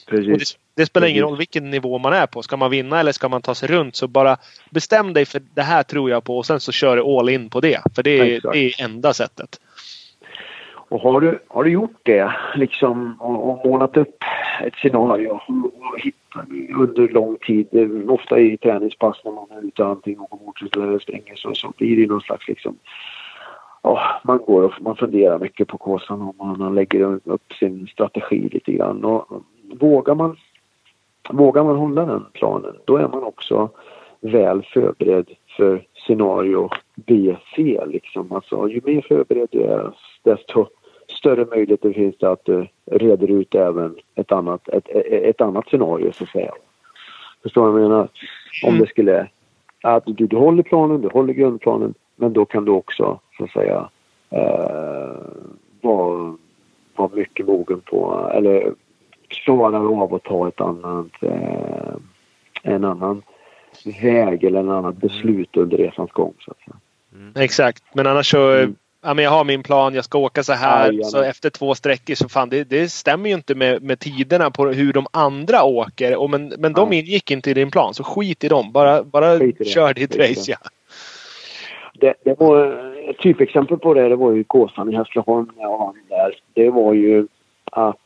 precis. Det spelar ingen roll vilken nivå man är på. Ska man vinna eller ska man ta sig runt så bara bestäm dig för det här tror jag på och sen så kör du all in på det. För det är, det är enda sättet. Och har du, har du gjort det liksom och, och målat upp ett scenario och hittat under lång tid, eh, ofta i träningspass när man är ute antingen och motorcykel eller springer så, så blir det någon slags liksom oh, man går och man funderar mycket på kåsan och man lägger upp sin strategi lite grann. Och vågar man Vågar man hålla den planen, då är man också väl förberedd för scenario B, C liksom. Alltså ju mer förberedd du är, desto större möjligheter finns det att du reder ut även ett annat, ett, ett annat scenario så att säga. Förstår du vad jag menar? Om mm. det skulle, att du, du håller planen, du håller grundplanen, men då kan du också så att säga eh, vara, vara mycket mogen på, eller klarar av att ta ett annat, eh, en annan väg eller en annan beslut under resans gång. Så att säga. Mm. Exakt, men annars så mm. Ja, men jag har min plan, jag ska åka så här. Aj, så efter två sträckor så fan det, det stämmer ju inte med, med tiderna på hur de andra åker. Och men men de ingick inte i din plan så skit i dem. Bara, bara kör ditt race. Ja. Det, det var ett typexempel på det, det var ju Kåsan i Hässleholm när jag vann där. Det var ju att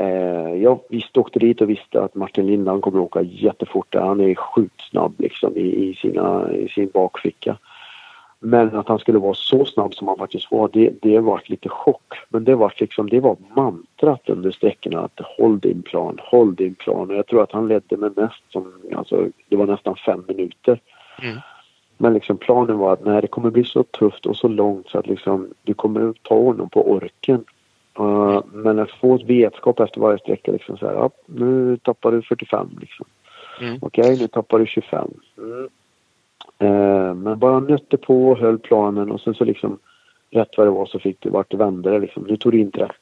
Eh, jag visste, åkte dit och visste att Martin Lindan kommer att åka jättefort. Han är sjukt snabb liksom i, i, sina, i sin bakficka. Men att han skulle vara så snabb som han faktiskt var, det, det var lite chock. Men det var liksom, det var mantrat under sträckorna att håll din plan, håll din plan. Och jag tror att han ledde med mest som, alltså det var nästan fem minuter. Mm. Men liksom planen var att nej, det kommer bli så tufft och så långt så att liksom du kommer ta honom på orken. Uh, men att få ett vetskap efter varje sträcka liksom så här, ja, nu tappar du 45 liksom. Mm. Okej, nu tappar du 25. Mm. Uh, men bara nötte på och höll planen och sen så liksom rätt vad det var så fick du vart det vände det liksom. Nu tog du in 30.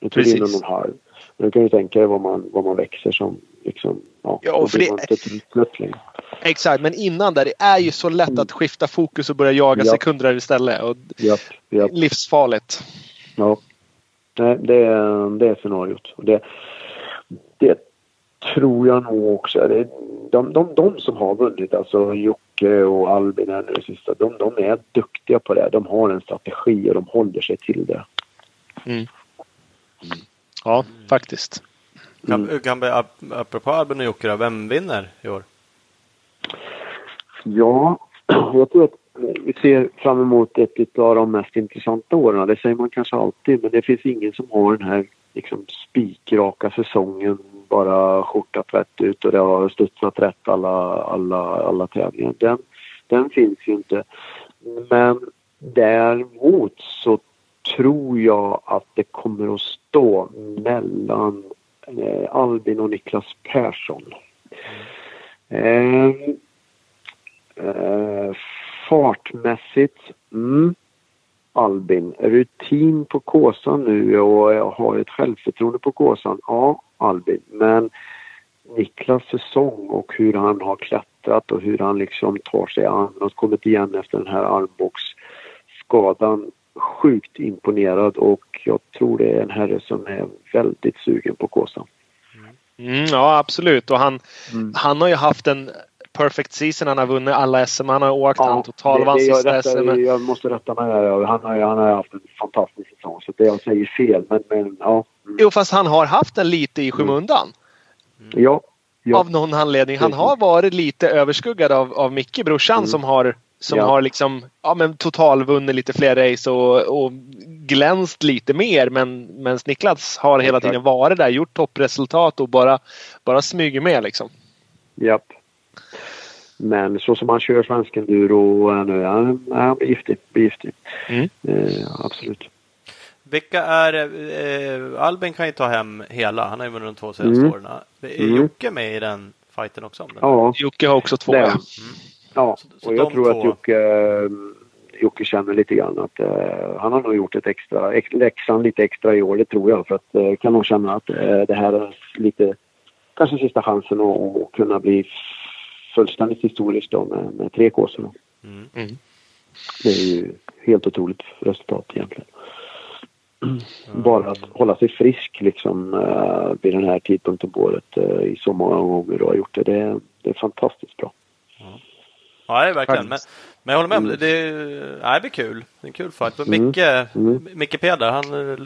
Nu tog du in en halv. Du kan ju tänka dig vad man, vad man växer som liksom, ja. Ja, och för det- längre. Exakt, men innan där, det är ju så lätt att skifta fokus och börja jaga Ja. sekunder istället. Och Japp, japp. livsfarligt. Ja. Nej, det, är- det är scenariot. Och det, det tror jag nog också. Det, de, de, de som har vunnit, alltså Jocke och Albin här nu sista, de, de är duktiga på det. De har en strategi och de håller sig till det. Ja, faktiskt. Kan, kan, ap- apropå Albin och Jocke vem vinner i år? Ja, jag tror att vi ser fram emot ett av de mest intressanta åren. Det säger man kanske alltid, men det finns ingen som har den här liksom, spikraka säsongen. Bara skjortat rätt ut och det har studsat rätt alla, alla, alla tävlingar. Den, den finns ju inte. Men däremot så tror jag att det kommer att stå mellan eh, Albin och Niklas Persson. Eh, Eh, fartmässigt, mm. Albin. Rutin på Kåsan nu och jag har ett självförtroende på Kåsan. Ja, Albin. Men Niklas säsong och hur han har klättrat och hur han liksom tar sig an och kommit igen efter den här armbågsskadan. Sjukt imponerad och jag tror det är en herre som är väldigt sugen på Kåsan. Mm, ja, absolut. Och han, Mm. han har ju haft en perfect season. Han har vunnit alla SM. Han har åkt. han det, totalvann sista rättar, SM. jag måste rätta mig där. Han har, han har haft en fantastisk säsong så det jag säger fel. Men, men ja. Mm. Jo, fast han har haft den lite i skymundan. Ja. ja. Av någon anledning. Han har varit lite överskuggad av, av Micke, brorsan, Mm. som har som Ja. har liksom ja, men totalvunnit lite fler race och, och glänst lite mer. Men, men Niklas har hela tiden varit där, gjort toppresultat och bara, bara smyger med liksom. Japp. Men så som han kör svensk enduro nu, han, han blir giftig. Blir giftig. Mm. Eh, absolut. Vilka är eh, Albin kan ju ta hem hela. Han har ju vunnit de två senaste Mm. åren. Är Mm. Jocke med i den fighten också? Om den? Ja, Jocke har också två. ja. han. Ja, Så- så och jag tror två- att Jocke, eh, Jocke känner lite grann att eh, han har nog gjort ett extra, ex, läxan lite extra i år, det tror jag. För att eh, kan nog känna att eh, det här är lite, kanske sista chansen att, att kunna bli fullständigt historiskt då med, med tre kåsor. Mm. Mm. Det är ju helt otroligt resultat egentligen. Bara att hålla sig frisk liksom uh, vid den här tidpunkten på året eh, i så många gånger du har gjort det. Det det är fantastiskt bra. Ja, det är verkligen. Men, men jag håller med. Mm. Det, är- nej, det blir kul. Det är en kul fight. Mm. Micke, Mm. Micke Peder, han eh,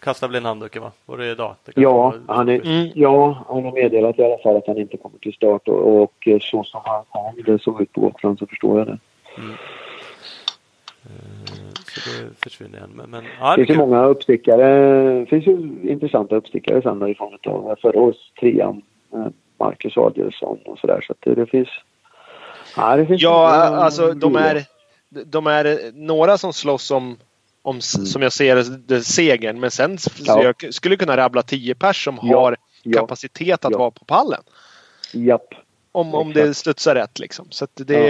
kastar väl in handduken va? Var det idag? Det Ja, han, är, Mm. ja, han har meddelat i alla fall att han inte kommer till start och, och eh, så som han kom det såg ut på Gotland så förstår jag det. Så det försvinner igen. Men, men ja, Det det finns ju många uppstickare. Det finns ju intressanta uppstickare sen i form av förra årets trean, eh, Marcus Adielsson och sådär. Så att det, det finns... Ja, Ja, alltså de roliga. är, de är några som slåss om, om s- som jag ser det, segern. Men sen Ja. jag skulle kunna rabbla tio pers som Ja, har kapacitet att vara på pallen. Japp. Om, om Exakt. det studsar rätt liksom. Så det,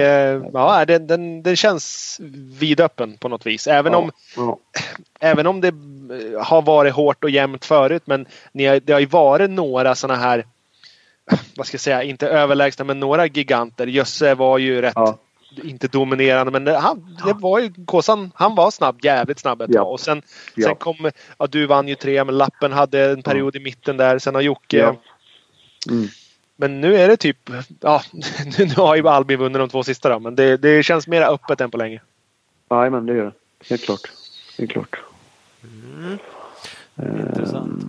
ja. den, den, den känns vidöppen på något vis. Även, om, även om det eh, har varit hårt och jämnt förut. Men det har ju varit några sådana här, vad ska jag säga, inte överlägsna men några giganter. Jösse var ju rätt Ja. inte dominerande men det, han, det var ju Kåsan, han var snabb, jävligt snabb ett Ja. tag. Och sen, Ja. sen kom, ja du vann ju tre men Lappen hade en period i mitten där. Sen har Jocke Ja. Mm. Men nu är det typ, ja nu har ju Albin vunnit de två sista då, men det, det känns mer öppet än på länge. Ja, men det gör det. Helt klart. Helt klart. Intressant.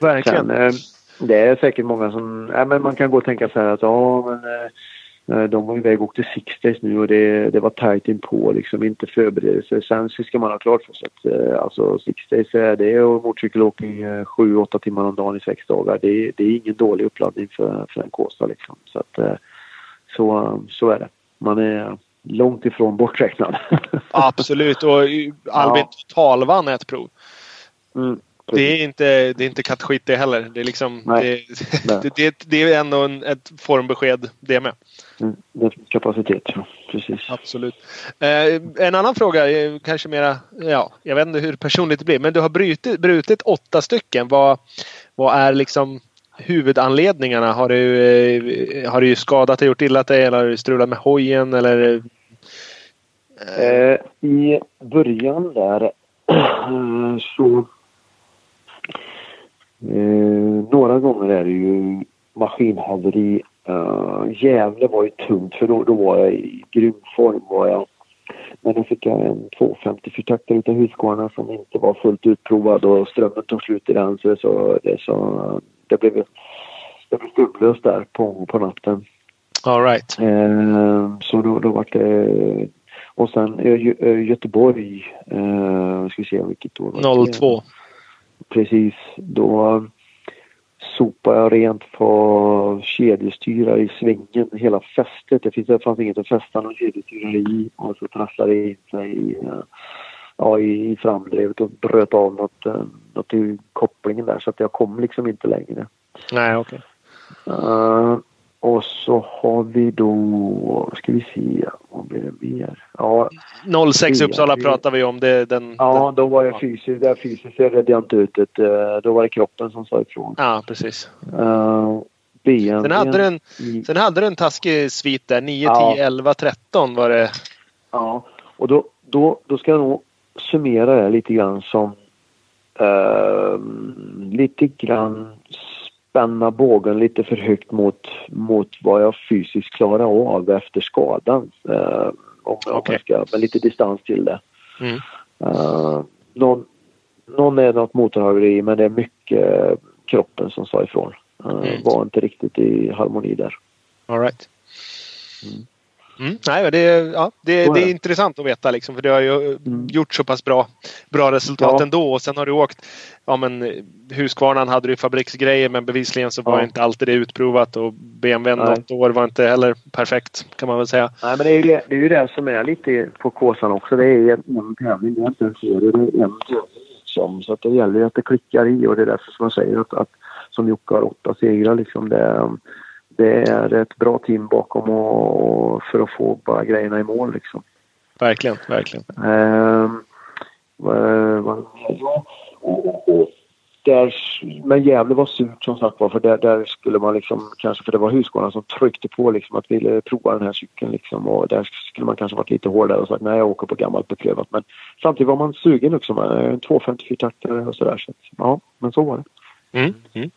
Verkligen. Sen, eh, det är säkert många som... Ja, men man kan gå och tänka så här att ja, men, eh, Eh, De var iväg och åkte Six Days nu och det, det var tajt inpå liksom, inte förberedelse. Sen så ska man ha klart för sig att eh, alltså Six Days är det och motorcykelåkning eh, sju, åtta timmar om dagen i sex dagar. Det, det är ingen dålig uppladdning för, för en Kåsa liksom. Så att så, så är det. Man är långt ifrån borträknad. Absolut. Och Albin totalvann ett prov. Mm, Det är inte, det är inte kattskit det heller. Det är, liksom, Nej. det, det, det, det är ändå en, ett formbesked det med. Mm, det finns kapacitet, ja. Precis. Absolut. Eh, en annan fråga, kanske mera, ja, jag vet inte hur personligt det blir, men du har brutit, brutit åtta stycken. Vad, vad är liksom huvudanledningarna? Har du, eh, har du skadat dig, gjort illa dig eller har du strulat med hojen eller? Eh, I början där eh, så... Eh, några gånger är det ju maskinhaveri. Uh, Gävle var ju tungt för då, då var jag i grym form. Var jag. Men då fick jag en 250-fyrtaktare utav Husqvarna som inte var fullt utprovad och strömmen tog slut i den. Så det, så, det, så, det blev, det blev stubblöst där på, på natten. All right. Eh, så då, då var det... Och sen Gö- Ö- Göteborg, eh, ska vi se vilket år var det? 02. Precis. Då sopade jag rent på kedjestyrare i svängen, hela fästet. Det, finns, det fanns inget att fästa någon kedjestyrare i och så trasslade det in sig i, ja, i, framdrevet och bröt av något, eh, något i kopplingen där så att jag kom liksom inte längre. Nej, okej. Eh, och så har vi då, ska vi se, vad blir det mer? Ja, 06 Ja, Uppsala det- pratar vi om. Det, den, ja då var jag fysiskt, där fysiskt redde jag inte ut det. Eh, Då var det kroppen som sa ifrån. ja, precis. Uh, ben, Sen hade, du en, i, sen hade du en taskig svit där. 9, Ja. 10, 11, 13 var det. Ja, och då, då, då ska jag nog summera det lite grann som eh, lite grann spänna bågen lite för högt mot, mot vad jag fysiskt klarar av efter skadan. Eh, om, jag ska, med lite distans till det. Mm. Eh, någon, någon är något motorhaveri men det är mycket kroppen som sa ifrån. Eh, Mm. Var inte riktigt i harmoni där. All right. Mm. Nej, men det, ja, det, det är intressant att veta liksom, för du har ju Mm. gjort så pass bra, bra resultat Ja. ändå. Och sen har du åkt, ja men eh, Husqvarnan hade du fabriksgrejer men bevisligen så var Ja. inte alltid det utprovat och BMW Nej. något år var inte heller perfekt kan man väl säga. Nej, men det är, ju det, det är ju det som är lite på Kåsan också. Det är en tävling, det är inte en serie, det är en. Liksom. Så att det gäller ju att det klickar i och det är därför som jag säger att, att som Jocke har åtta segrar liksom. Det, det är ett bra team bakom och, och för att få bara grejerna i mål liksom. Verkligen, verkligen. Ehm, vad- vad- ja, och, och, och där, men Gävle var surt som sagt var för där, där skulle man liksom kanske för det var Husqvarna som tryckte på liksom att ville prova den här cykeln liksom och där skulle man kanske varit lite hårdare och sagt nej jag åker på gammalt beprövat men samtidigt var man sugen också med en 254 taktare och sådär så ja men så var det. Mm. Mm.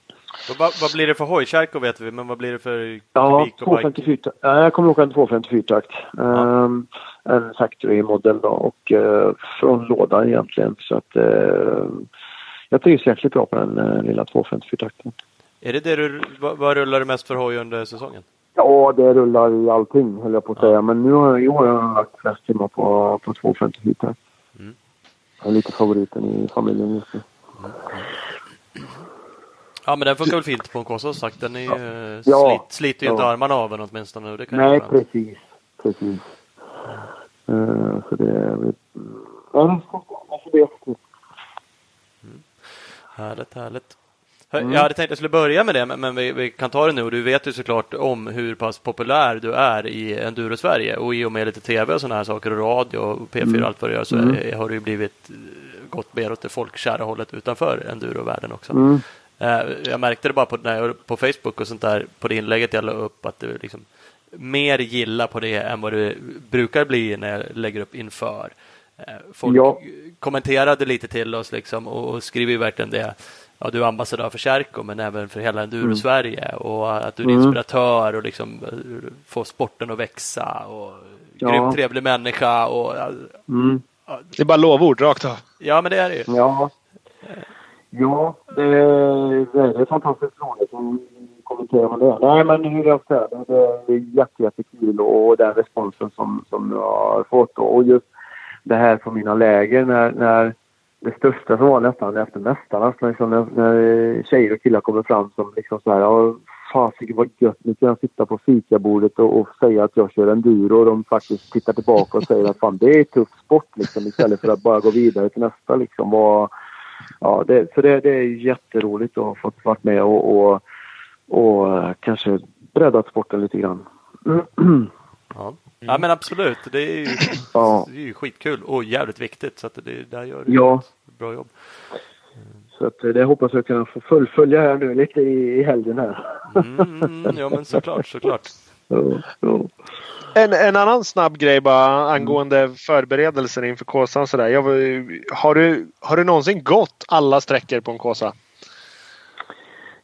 Vad, vad, blir det för hojkärkor vet vi, men vad blir det för Ja, kubik och bike? 254 ja, jag kommer åka en 254 takt. Ehm, en factory modell då och eh, från lådan egentligen så att eh, jag trivs jäkligt bra på den eh, lilla 254 takten. Är det det du, vad, vad rullar du mest för hoj under säsongen? Ja, det rullar i allting höll jag på att säga. Men nu har jag, i år har jag lagt flest timmar på, på 254 takt. Mm. Jag är lite favoriten i familjen just nu. Ja men den funkar väl fint på en Kåsa sagt. Den är ju, Ja. slit, sliter ju inte Ja. armarna av den åtminstone. Det kan Nej, precis. Precis. Eh, så det är... Ja, alltså det är Härligt, härligt. Hör- Jag hade tänkt att jag skulle börja med det, men, men vi, vi kan ta det nu. Du vet ju såklart om hur pass populär du är i Enduro-Sverige. Och i och med lite tv och sådana här saker och radio och P4 och allt vad du gör så Mm. har du ju blivit eh, gått mer åt det folkkära hållet utanför Enduro-världen också. Mm. Eh, Jag märkte det bara på, när jag, på Facebook och sånt där, på det inlägget jag la upp, att du liksom mer gilla på det än vad du brukar bli när jag lägger upp inför. Eh, Folk Ja. kommenterade lite till oss liksom och, och skriver ju verkligen det. Ja, du är ambassadör för Kärko men även för hela Enduro-Sverige och att du är Mm. inspiratör och liksom eh, får sporten att växa och Ja. grymt trevlig människa och Mm. Det är bara lovord rakt av. ja, men det är det ju. Ja. Ja, det, det är fantastiskt roligt. att kommentera med det. Nej, men hur jag säger det, det är jätte, jättekul och den responsen som, som jag har fått. Och just det här från mina läger när, när det största som var nästan efter Mästarna, liksom när, när tjejer och killar kommer fram som liksom så här, ja, fasiken vad gött, nu kan jag sitta på fikabordet och, och säga att jag kör enduro och de faktiskt tittar tillbaka och säger att fan det är tuff sport liksom istället för att bara gå vidare till nästa liksom. Vad, ja, det, så det, det är jätteroligt att ha fått vara med och, och, och kanske breddat sporten lite grann. Ja. ja men absolut, det är ju, Ja. det är ju skitkul och jävligt viktigt så att det där gör du Ja. ett bra jobb. Så att det hoppas jag kunna få fullfölja här nu lite i, i helgen här. Mm, ja men såklart, såklart. En, en annan snabb grej bara angående förberedelser inför Kåsan. Sådär. Jag, har, du, har du någonsin gått alla sträckor på en Kåsa?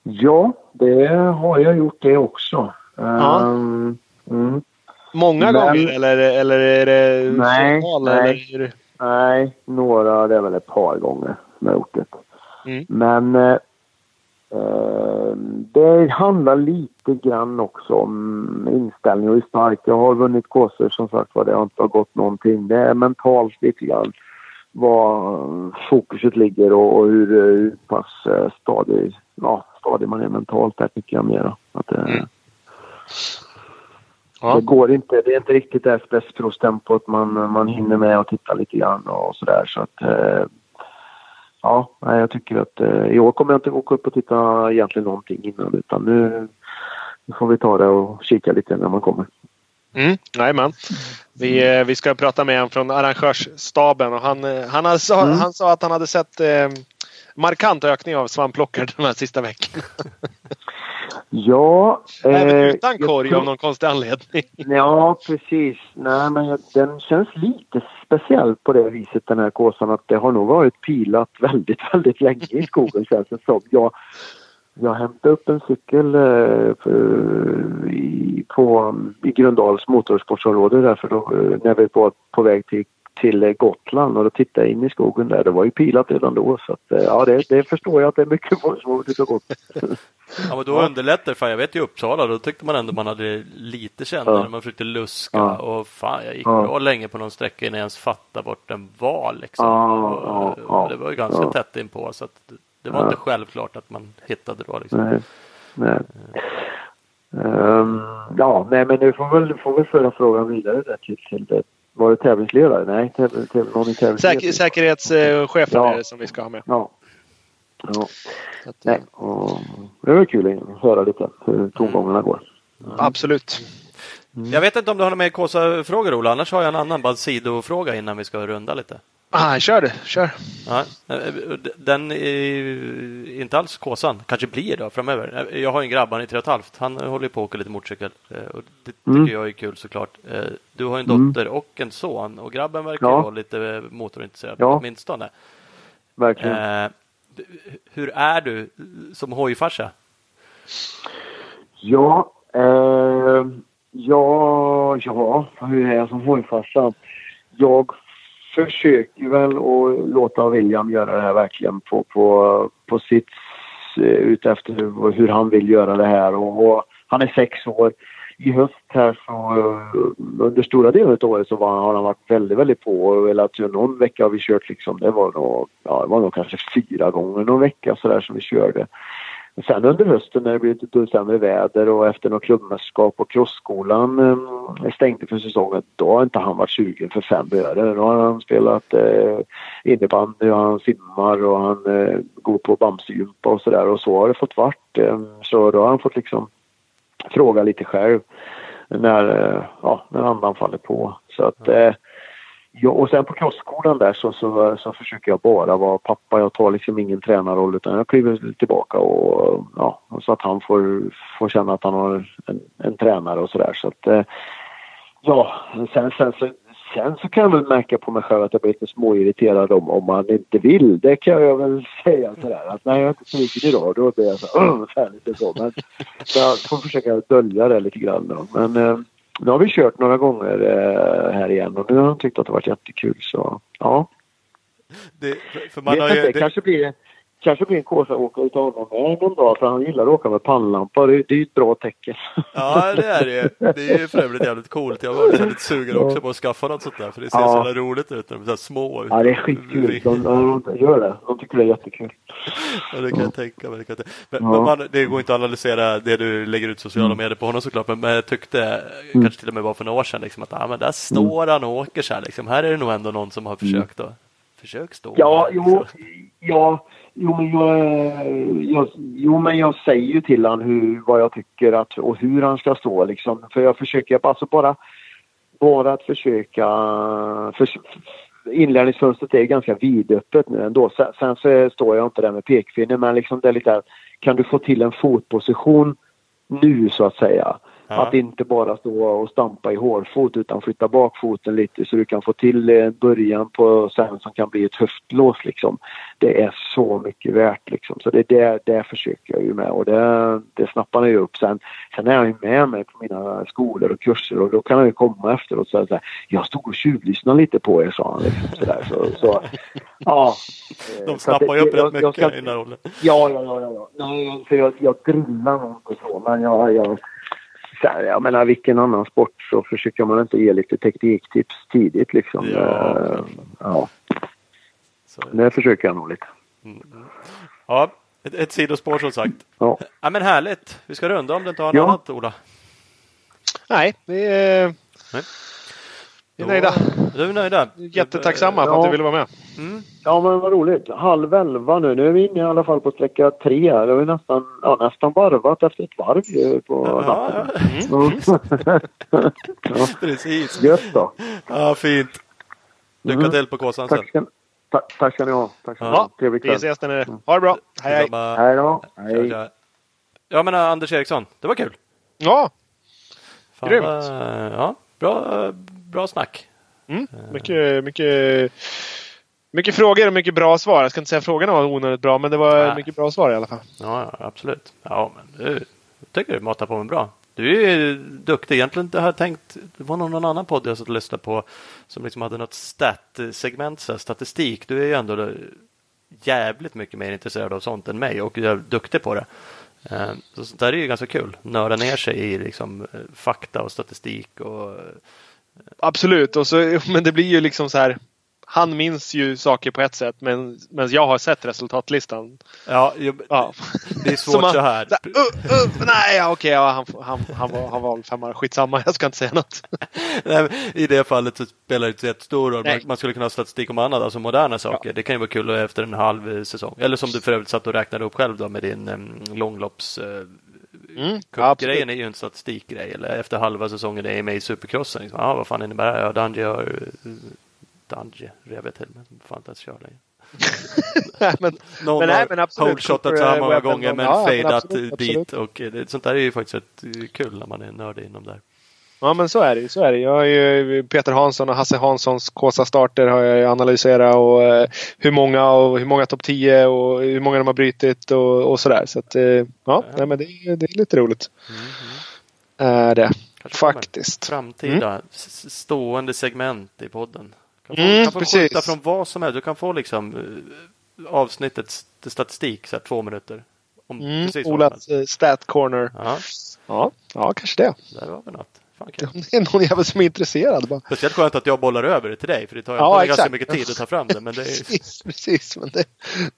ja, det har jag gjort det också. Ja. Ehm, mm. Många Men- gånger eller, eller är det Nej, fåtal, nej. Eller. Nej, några, det är väl ett par gånger som jag har gjort det. Mm. Men eh, det handlar lite grann också om inställning och hur stark jag har vunnit kurser som sagt var. Det har inte gått någonting. Det är mentalt lite grann var fokuset ligger och, hur, eh, hur pass eh, stadig, ja, stadig man är mentalt där tycker jag mera. Att, eh, Mm. Ja. Det går inte, det är inte riktigt det här spetsprostempot man, man hinner med och titta lite grann och sådär så att eh, Ja, jag tycker att eh, i år kommer jag inte åka upp och titta egentligen någonting innan utan nu, nu får vi ta det och kika lite när man kommer. Mm, jajamän. Vi, eh, vi ska prata med en från arrangörsstaben och han, eh, han, hade, sa, Mm. han sa att han hade sett eh, markant ökning av svampplockare den här sista veckan. Ja. Även eh, utan korg tror- av någon konstig anledning. Ja, precis. Nej, men jag, den känns lite speciell på det viset den här kåsan att det har nog varit pilat väldigt, väldigt länge i skogen känns det som. Jag, jag hämtade upp en cykel eh, för, i, på, i Gröndals motorsportsområde där för då, eh, när vi var på väg till, till Gotland och då tittade jag in i skogen där. Det var ju pilat redan då så att, eh, ja det, det förstår jag att det är mycket folk som har varit och gått. Ja men då underlättar det. Fan, jag vet i Uppsala då tyckte man ändå man hade lite kända Ja. när man försökte luska Ja. och fan jag gick Ja. bra länge på någon sträcka innan jag ens fattade vart den var liksom. Ja, och, ja, ja. det var ju ganska Ja. tätt inpå så att det- var Ja. inte självklart att man hittade då liksom. Nej. nej. Ehm, ja, nej men nu får väl, får väl föra frågan vidare där till, till. Var det tävlingsledare? Nej, täv, täv, någon i. Säker, säkerhetschefen Ja. är det som vi ska ha med. Ja. ja. Att, Nej, och det var kul att höra lite hur tongångarna går. Absolut. Jag vet inte om du har några mer Kåsa-frågor Ola, annars har jag en annan bara sidofråga innan vi ska runda lite. Ah, kör det. Kör. Ja, eh, den är inte alls Kåsan, kanske blir då framöver. Eh, Jag har en grabb, han är tre och ett halvt. Han håller på att åka lite motorcykel. eh, Och det tycker Mm. jag är kul såklart. Du har en Mm. dotter och en son och grabben verkar Ja. vara lite motorintresserad Ja. åtminstone. Verkligen. Eh, Hur är du som hojfarsa? Ja, eh, ja, ja, hur är jag som hojfarsa? Jag försöker väl att låta William göra det här verkligen på, på, på sitt eh, utefter hur, han vill göra det här och, och han är sex år. I höst här så eh, under stora delar av året så var, har han varit väldigt, väldigt på och velat någon vecka har vi kört liksom, det var nog, ja, det var nog kanske fyra gånger någon vecka sådär som vi körde. Sen under hösten när det blev lite sämre väder och efter något klubbmästerskap och crossskolan eh, stängde för säsongen, då har inte han varit sugen för fem öre. Då har han spelat eh, innebandy och han simmar och han eh, går på bamsegympa och sådär och så har det fått vart. Eh, så då har han fått liksom fråga lite själv när, eh, ja, när andan faller på. Så att eh, Ja, och sen på crossskolan där så, så, så försöker jag bara vara pappa. Jag tar liksom ingen tränarroll utan jag kliver tillbaka och ja, så att han får, får känna att han har en, en tränare och sådär. Så att eh, ja, sen, sen, så, sen så kan jag väl märka på mig själv att jag blir lite småirriterad om, om man inte vill. Det kan jag väl säga sådär att nej jag är inte sugen idag. Då blir jag så här, lite så. Men jag får försöka dölja det lite grann då. Men eh, nu har vi kört några gånger eh, här igen och nu har han tyckt att det varit jättekul så ja. Det, för man Vet har ju, det det, kanske blir kanske blir en Kåsaåkare utav honom någon dag för han gillar att åka med pannlampa. Det, det är ju ett bra tecken. Ja, det är det ju. Det är ju för övrigt jävligt coolt. Jag var väldigt sugen också på att skaffa något sånt där för det ser Ja. så jävla roligt ut när de är små. Ja, det är skitkul. De, de, gör det. De tycker det är jättekul. Ja, det kan jag tänka mig. Det. Men, Ja. men man, det går inte att analysera det du lägger ut sociala medier på honom såklart. Men, jag tyckte, kanske till och med bara för några år sedan, liksom, att ah, men där står han och åker så här. Liksom. Här är det nog ändå någon som har försökt att försök stå. Ja, jo, liksom. ja, jo, men jag, jag, jo, men jag säger ju till honom hur, vad jag tycker att, och hur han ska stå liksom. För jag försöker, alltså bara, bara att försöka, för, inlärningsfönstret är ganska vidöppet nu ändå. Sen, sen så står jag inte där med pekfinner men liksom det är lite kan du få till en fotposition nu så att säga. Ja. Att inte bara stå och stampa i hårfot utan flytta bak foten lite så du kan få till en början på sen som kan bli ett höftlås liksom. Det är så mycket värt liksom. Så det det, det försöker jag ju med och det, det snappar han ju upp. Sen, sen är han ju med mig på mina skolor och kurser och då kan han ju komma efteråt och säga så här, jag stod och tjuvlyssnade lite på er sa han liksom sådär. Så, så, ja. De Så snappar ju upp jag- rätt jag mycket ska- i den här rollen. Ja, ja, ja, ja. ja. Nej, för jag, jag grillar nog inte så, men jag, jag, så här, jag menar vilken annan sport så försöker man inte ge lite tekniktips tidigt liksom. Ja, Eh, ja, Så, det försöker jag nog lite. ja, ett, ett sidospår som sagt. Ja, Ja, men härligt. Vi ska runda om det inte har Ja. något annat, Ola. Nej, vi är, Nej. Vi är nöjda. Då är vi nöjda. Jättetacksamma för Ja. att du ville vara med. Mm. ja men vad roligt. Halv elva nu. Nu är vi inne i alla fall på sträcka tre. här. Det har vi nästan, ja, nästan varvat efter ett varv ju på natten. ja, Ja. ja. precis. Gött då. Ja, fint. Lycka Mm. till på Kåsan sen. Tack ta, tack ska ni ha. Tack ska ni Ja, ha. Trevlig Vi kväll. ses där nere. Ha det bra. Hej, hej. Hej då. Hej. Ja, men äh, Anders Eriksson, det var kul. Ja, Fan, Grymt. vad- Ja, bra, äh, bra snack. mm. mycket, mycket, mycket frågor och mycket bra svar. Jag ska inte säga att frågorna var onödigt bra, men det var Nej. mycket bra svar i alla fall. Ja, absolut. Ja, men du, jag tycker du matar på mig bra. Du är duktig. Egentligen det har jag tänkt, det var någon annan podd jag satt och lyssnade på som liksom hade något stat-segment, statistik. Du är ju ändå jävligt mycket mer intresserad av sånt än mig och jag är duktig på det. Eh, Så sånt där är ju ganska kul. Nörda ner sig i liksom eh, fakta och statistik och Absolut, och så, men det blir ju liksom så här. Han minns ju saker på ett sätt, men, men jag har sett resultatlistan. ja, Ja. det är svårt man- så här. Så här, uh, uh, nej, ja, okej, ja, han, han, han, var, han var väl femma. Skitsamma, jag ska inte säga något. Nej, I det fallet så spelar det inte så jättestor roll. Man, man skulle kunna ha statistik om annat, alltså moderna saker. Det kan ju vara kul efter en halv eh, säsong. Eller som du för övrigt satt och räknade upp själv då med din um, långlopps... Uh, Mm, grejen är ju en statistikgrej. Eller efter halva säsongen är med i supercrossen. Liksom. Ah, vad fan innebär det? Ja, Dungey har... Dungey, rev jag till men fan inte ens kör längre. Men, Någon Men nej, har men absolut. holeshotat så här många gånger men ja, fadat dit. Och eh, det, sånt där är ju faktiskt rätt kul när man är nördig inom det här. Ja, men så är det. Så är det. Jag har ju Peter Hansson och Hasse Hanssons Kåsa-starter har jag analyserat och eh, hur många och hur många topp 10 och hur många de har brutit och, och sådär. Så att, eh, ja, nej, men det, är- det är lite roligt. Är det. Kanske. Faktiskt. framtida s- stående segment i podden. Kan få, Mm, kan få skjuta från vad som helst. Du kan få liksom eh, avsnittets statistik, så här, två minuter. Om Mm. Olas Stat Corner. Ja, Ja, ja, kanske det. där har vi något. Fan. Om det är någon jävel som är intresserad. Bara. Speciellt skönt att jag bollar över det till dig, för det tar Ja, ganska mycket tid att ta fram det. Men det är, Precis, precis. Men det,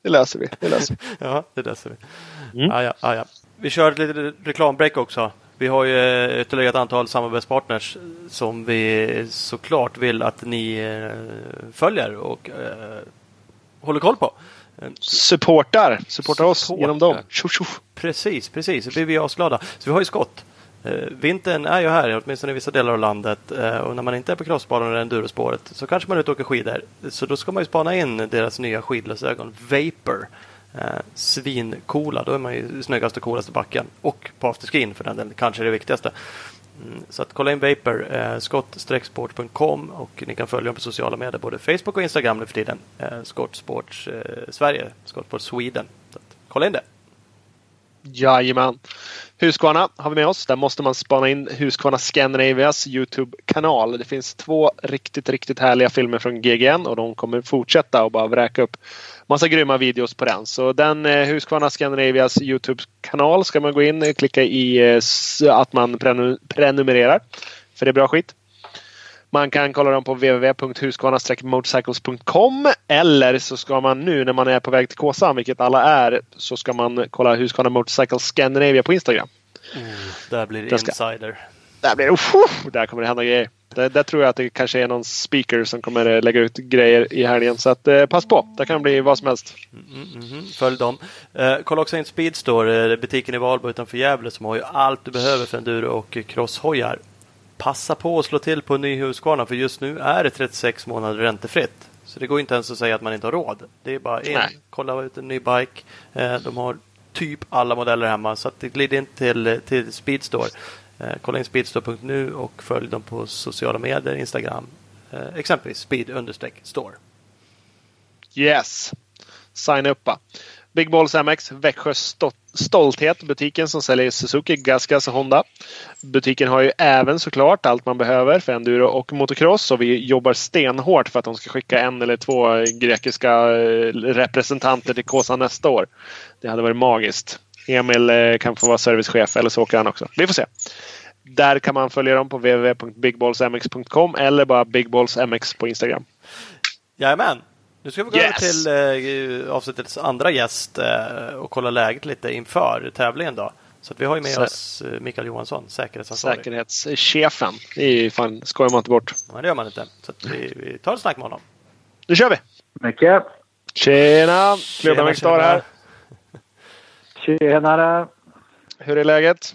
det löser vi. Det löser vi. ja, det löser vi. Mm. Ah, ja, ah, ja. Vi kör ett litet reklambreak också. Vi har ju eh, ytterligare ett antal samarbetspartners som vi såklart vill att ni eh, följer och eh, håller koll på. Supportar. Supportar oss Supportar. genom dem. Tjo, tjo. Precis, precis. Det blir vi asglada. Så vi har ju skott. Eh, vintern är ju här, åtminstone i vissa delar av landet. Eh, och när man inte är på crossbanan eller endurospåret så kanske man är ute och åker skidor. Så då ska man ju spana in deras nya skidglasögon Vapor. Eh, svinkola, svincoola, då är man ju snyggast och coolast i backen. Och på afterskin för den delen, kanske det viktigaste. Mm, så att kolla in Vapor, eh, skott-sport.com och ni kan följa dem på sociala medier, både Facebook och Instagram nu för tiden. Eh, Skottsports eh, Sverige, Skottsport Sweden. Så att, kolla in det. Jajamän. Husqvarna har vi med oss. Där måste man spana in Husqvarna Scandinavias Youtube-kanal. Det finns två riktigt, riktigt härliga filmer från GGN och de kommer fortsätta och bara vräka upp massa grymma videos på den. Så den eh, Husqvarna Scandinavias Youtube-kanal ska man gå in och klicka i eh, att man prenumererar. För det är bra skit. Man kan kolla dem på www.husqvarna-motorcycles.com eller så ska man nu när man är på väg till Kåsan, vilket alla är, så ska man kolla Husqvarna Motorcycles Scandinavia på Instagram. Mm, där blir det insider. Där blir det, uh, där kommer det hända grejer. Där, där, tror jag att det kanske är någon speaker som kommer lägga ut grejer i helgen. Så att, eh, pass på, det kan bli vad som helst. Mm, mm, mm. Följ dem. Eh, kolla också in Speedstore, eh, butiken i Valbo utanför Gävle som har ju allt du behöver för enduro och crosshojar passa på att slå till på en ny Husqvarna för just nu är det 36 månader räntefritt. Så det går inte ens att säga att man inte har råd. Det är bara Nej. kolla ut en ny bike. Eh, de har typ alla modeller hemma så att glid in till, till Speedstore. Eh, kolla in speedstore.nu och följ dem på sociala medier, Instagram. Eh, exempelvis speed-store. Yes. Signa upp. Big Balls MX, Växjö Stolthet, butiken som säljer Suzuki, Gasgas och Honda. Butiken har ju även såklart allt man behöver för enduro och motocross och vi jobbar stenhårt för att de ska skicka en eller två grekiska eh, representanter till Kåsan nästa år. Det hade varit magiskt. Emil eh, kan få vara servicechef eller så åker han också. Vi får se. Där kan man följa dem på www.bigballsmx.com eller bara bigballsmx på Instagram. Jajamän! Nu ska vi gå yes. över till eh, avsnittets andra gäst eh, och kolla läget lite inför tävlingen. Då. Så vi har ju med Så. oss eh, Mikael Johansson, säkerhetsansvarig. Säkerhetschefen. Det är ju fan, skojar man inte bort. Nej, det gör man inte. Så vi, vi tar ett snack med honom. Nu kör vi! Mycket! Tjena! Klubben står här. Tjenare! Hur är läget?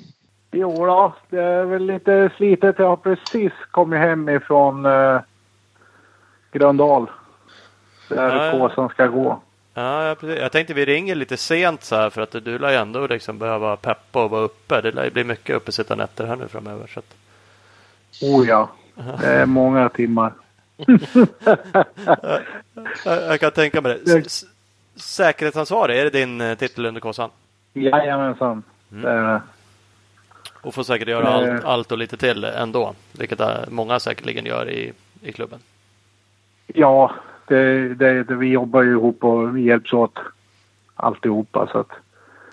Jo då, det är väl lite slitet. Jag har precis kommit hem ifrån uh, Gröndal där ja, påsen ska gå. Ja, precis. Jag tänkte vi ringer lite sent så här för att du lär ju ändå liksom behöva peppa och vara uppe. Det lär bli mycket uppesittarnätter här nu framöver. Så att... Oh ja, det är många timmar. jag, jag kan tänka mig det. S säkerhetsansvarig, är det din eh, titel under kåsan? Jajamensan, mm. det är det. Och får säkert göra allt, allt och lite till ändå, vilket många säkerligen gör i, i klubben. Ja, det, det, det, vi jobbar ju ihop och vi hjälps åt alltihopa. Så att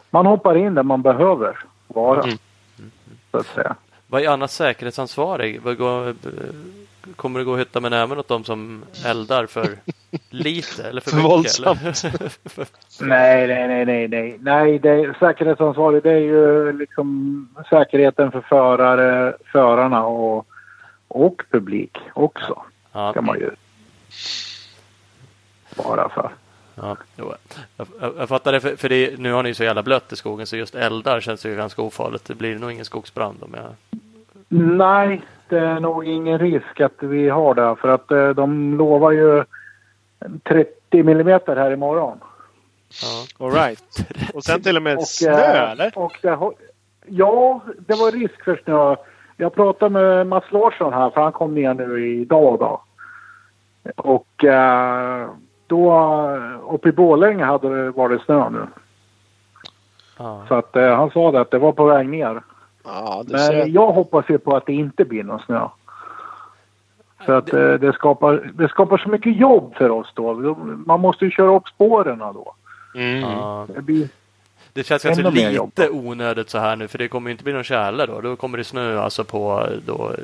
man hoppar in där man behöver vara. Mm. Så att säga. Vad är annars säkerhetsansvarig? kommer det gå att hytta med näven åt de som eldar för lite eller för, för våldsamt? nej, nej, nej, nej, nej. nej det, säkerhetsansvarig det är ju liksom säkerheten för förare, förarna och, och publik också. Ja. Kan man ju bara för. Ja, jo. Jag, jag, jag fattar det, för, för det, nu har ni så jävla blött i skogen så just eldar känns ju ganska ofarligt. Det blir nog ingen skogsbrand om jag... Nej, det är nog ingen risk att vi har det för att eh, de lovar ju 30 millimeter här imorgon. Ja. All right. Och sen till och med och, snö eh, eller? Och det, ja, det var risk för snö. Jag pratade med Mats Larsson här för han kom ner nu idag då. Och eh, då uppe i Borlänge hade det varit snö nu. Ah. Så att eh, han sa det att det var på väg ner. Ah, Men ser... jag hoppas ju på att det inte blir någon snö. Så att det... Eh, det, skapar, det skapar så mycket jobb för oss då. Man måste ju köra upp spåren då. Mm. Ah. Det, blir det känns kanske lite onödigt så här nu för det kommer inte bli någon tjäle då. Då kommer det snö alltså på då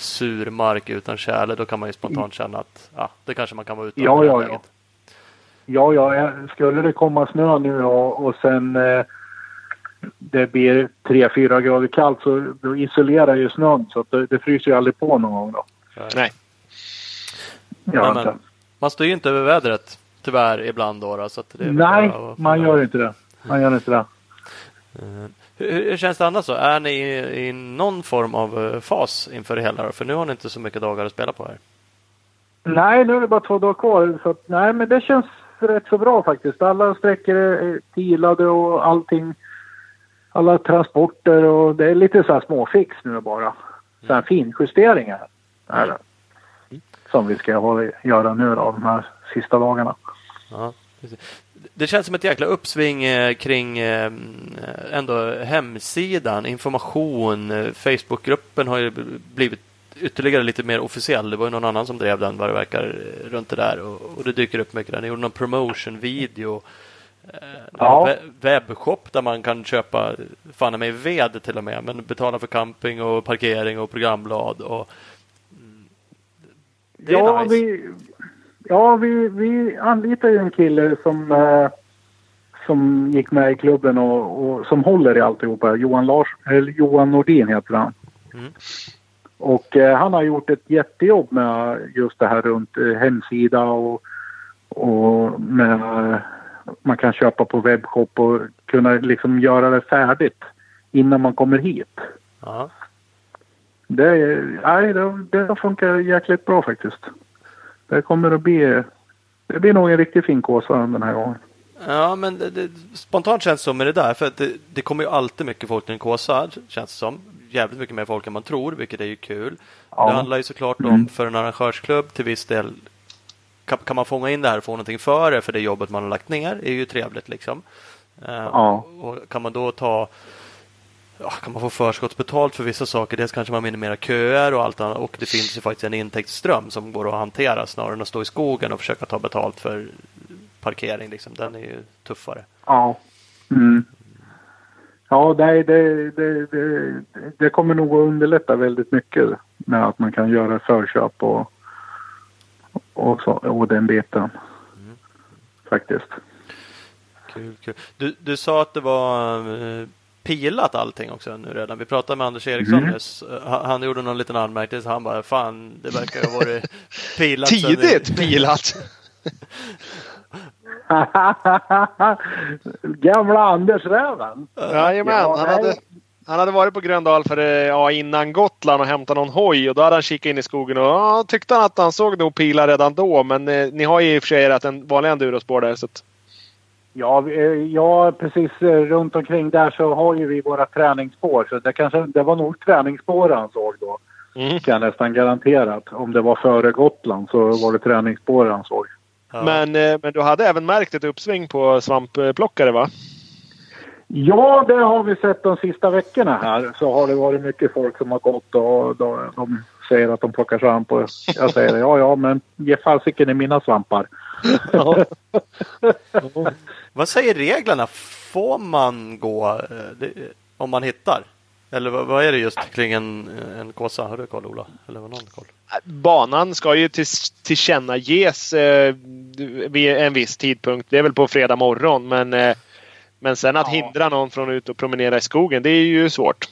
sur mark utan tjäle, då kan man ju spontant känna att ja, det kanske man kan vara utan. Ja, ja, ja. Ja, ja, skulle det komma snö nu och, och sen eh, det blir 3-4 grader kallt så då isolerar ju snön så att det, det fryser ju aldrig på någon gång då. Nej. Ja, men, man står ju inte över vädret tyvärr ibland då. då så att det Nej, man gör inte det. Man gör inte det. Uh, hur, känns det annars då? Är ni i, i någon form av eh, fas inför det hela? Då? För nu har ni inte så mycket dagar att spela på här. Nej, nu är det bara två dagar kvar. Så att, nej, men det känns rätt så bra faktiskt. Alla sträckor är tilade och allting. Alla transporter och det är lite så här småfix nu bara. Så här finjusteringar är det. Som vi ska göra nu då, de här sista dagarna. Ja. Det känns som ett jäkla uppsving eh, kring eh, ändå hemsidan, information. Eh, Facebookgruppen har ju blivit ytterligare lite mer officiell. Det var ju någon annan som drev den vad det verkar runt det där och, och det dyker upp mycket där. Ni gjorde någon promotion-video. Ja. Webbshop där man kan köpa fan mig ved till och med men betala för camping och parkering och programblad. Och, mm, ja, nice. vi, Ja, vi, vi anlitar ju en kille som, eh, som gick med i klubben och, och som håller i alltihopa. Johan, Lars, eller Johan Nordin heter han. Mm. Och eh, han har gjort ett jättejobb med just det här runt eh, hemsida och, och med man kan köpa på webbshop och kunna liksom göra det färdigt innan man kommer hit. Ja. Det, nej, det, det funkar jäkligt bra faktiskt. Det kommer att bli... Det blir nog en riktigt fin kåsa den här gången. Ja, men det, det, spontant känns det så med det där. För att det, det kommer ju alltid mycket folk till en kåsa, känns det som. Jävligt mycket mer folk än man tror, vilket är ju kul. Ja. Det handlar ju såklart om, mm. för en arrangörsklubb till viss del, kan, kan, man fånga in det här och få någonting för det, för det jobbet man har lagt ner, är ju trevligt liksom. Uh, ja. Och kan man då ta ja, kan man få förskottsbetalt för vissa saker. Dels kanske man minimerar köer och allt annat. Och det finns ju faktiskt en intäktsström som går att hantera snarare än att stå i skogen och försöka ta betalt för parkering. Liksom. Den är ju tuffare. Ja. Mm. Ja, det, det, det, det, kommer nog att underlätta väldigt mycket med att man kan göra förköp och, och, så, och den biten. Mm. Faktiskt. Kul, kul. Du, du sa att det var eh, pilat allting också nu redan. Vi pratade med Anders Eriksson mm. nyss. Han, han gjorde någon liten anmärkning så han bara fan det verkar ha varit pilat. Tidigt pilat! Gamla Anders Räven. Jajamän, ja, han, hade, han hade varit på Gröndal för, ja, innan Gotland och hämtat någon hoj och då hade han kikat in i skogen och ja, tyckte han att han såg nog pilar redan då. Men eh, ni har ju i och för sig en vanlig endurospår där. Så att... Ja, eh, ja, precis eh, runt omkring där så har ju vi våra träningsspår. Så det, kanske, det var nog träningsspår han såg då. Mm. Kan jag nästan garanterat. Om det var före Gotland så var det träningsspår han såg. Ja. Men, eh, men du hade även märkt ett uppsving på svampplockare va? Ja, det har vi sett de sista veckorna här. Så har det varit mycket folk som har gått och då, de säger att de plockar svamp. Och jag säger ja, ja, men ge fasiken i mina svampar. Ja. Vad säger reglerna? Får man gå eh, det, om man hittar? Eller vad, vad, är det just kring en, en kåsa? Har du koll Ola? Eller vad någon koll? Banan ska ju till, tillkännages eh, vid en viss tidpunkt. Det är väl på fredag morgon. Men, eh, men sen att ja. hindra någon från att ut och promenera i skogen, det är ju svårt.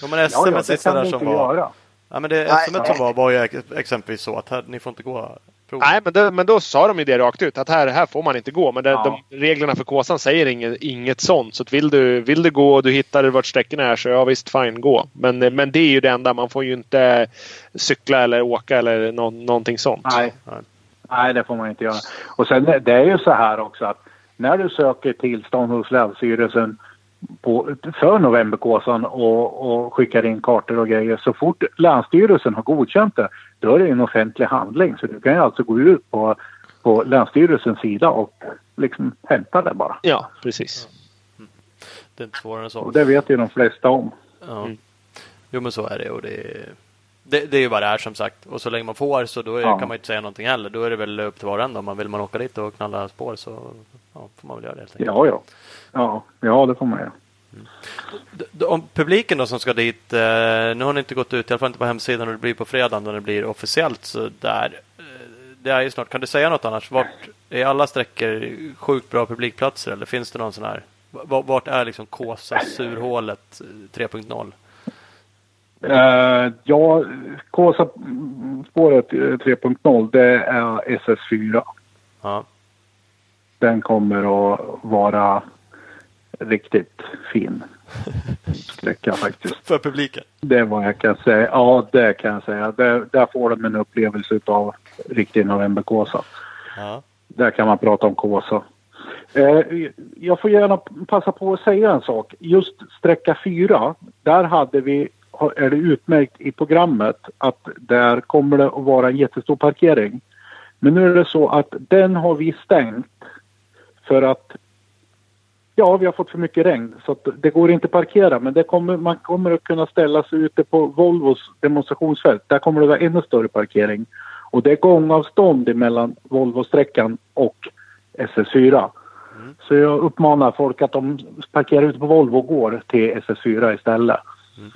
Ja, men SM ja, ja, det kan där som var... Göra. Ja, men det SM som var var ju exempelvis så att här, ni får inte gå prov. Nej, men, det, men då sa de ju det rakt ut att här, här får man inte gå. Men det, ja. de, reglerna för Kåsan säger inget, inget sånt. Så vill du, vill du gå och du hittar vart sträckorna är så ja visst, fine, gå. Men, men det är ju det enda. Man får ju inte cykla eller åka eller no, någonting sånt. Nej. Nej. det får man inte göra. Och sen det är ju så här också att när du söker tillstånd hos Länsstyrelsen på, för novemberkåsan och, och skickar in kartor och grejer. Så fort Länsstyrelsen har godkänt det, då är det en offentlig handling. Så du kan ju alltså gå ut på, på Länsstyrelsens sida och liksom hämta det bara. Ja, precis. Mm. Det är inte svårare än så. Och det vet ju de flesta om. Ja. Mm. Jo men så är det och det är, det, det är ju vad det är som sagt. Och så länge man får så då är, ja. kan man inte säga någonting heller. Då är det väl upp till var och en om vill man åka dit och knalla spår så ja, får man väl göra det helt enkelt. Ja, ja. Ja, ja det får man göra. Mm. Om publiken då som ska dit, eh, nu har ni inte gått ut, i alla fall inte på hemsidan och det blir på fredag när det blir officiellt så där. Eh, det är ju snart, kan du säga något annars? Vart är alla sträckor sjukt bra publikplatser eller finns det någon sån här? Vart är liksom Kåsa surhålet 3.0? Uh, ja, Kåsa-spåret 3.0 det är SS4. Ja. Den kommer att vara riktigt fin sträcka faktiskt. För publiken? Det vad jag kan säga. Ja, det kan jag säga. Där, där får de en upplevelse av riktig novemberkåsa. Ja. Där kan man prata om kåsa. Eh, jag får gärna passa på att säga en sak. Just sträcka 4, där hade vi, är det utmärkt i programmet att där kommer det att vara en jättestor parkering. Men nu är det så att den har vi stängt För att ja, vi har fått för mycket regn så det går inte att parkera. Men det kommer, man kommer att kunna ställa sig ute på Volvos demonstrationsfält. Där kommer det vara ännu större parkering. Och det är gångavstånd mellan Volvo-sträckan och SS4. Mm. Så jag uppmanar folk att de parkerar ute på Volvo och går till SS4 istället. Mm.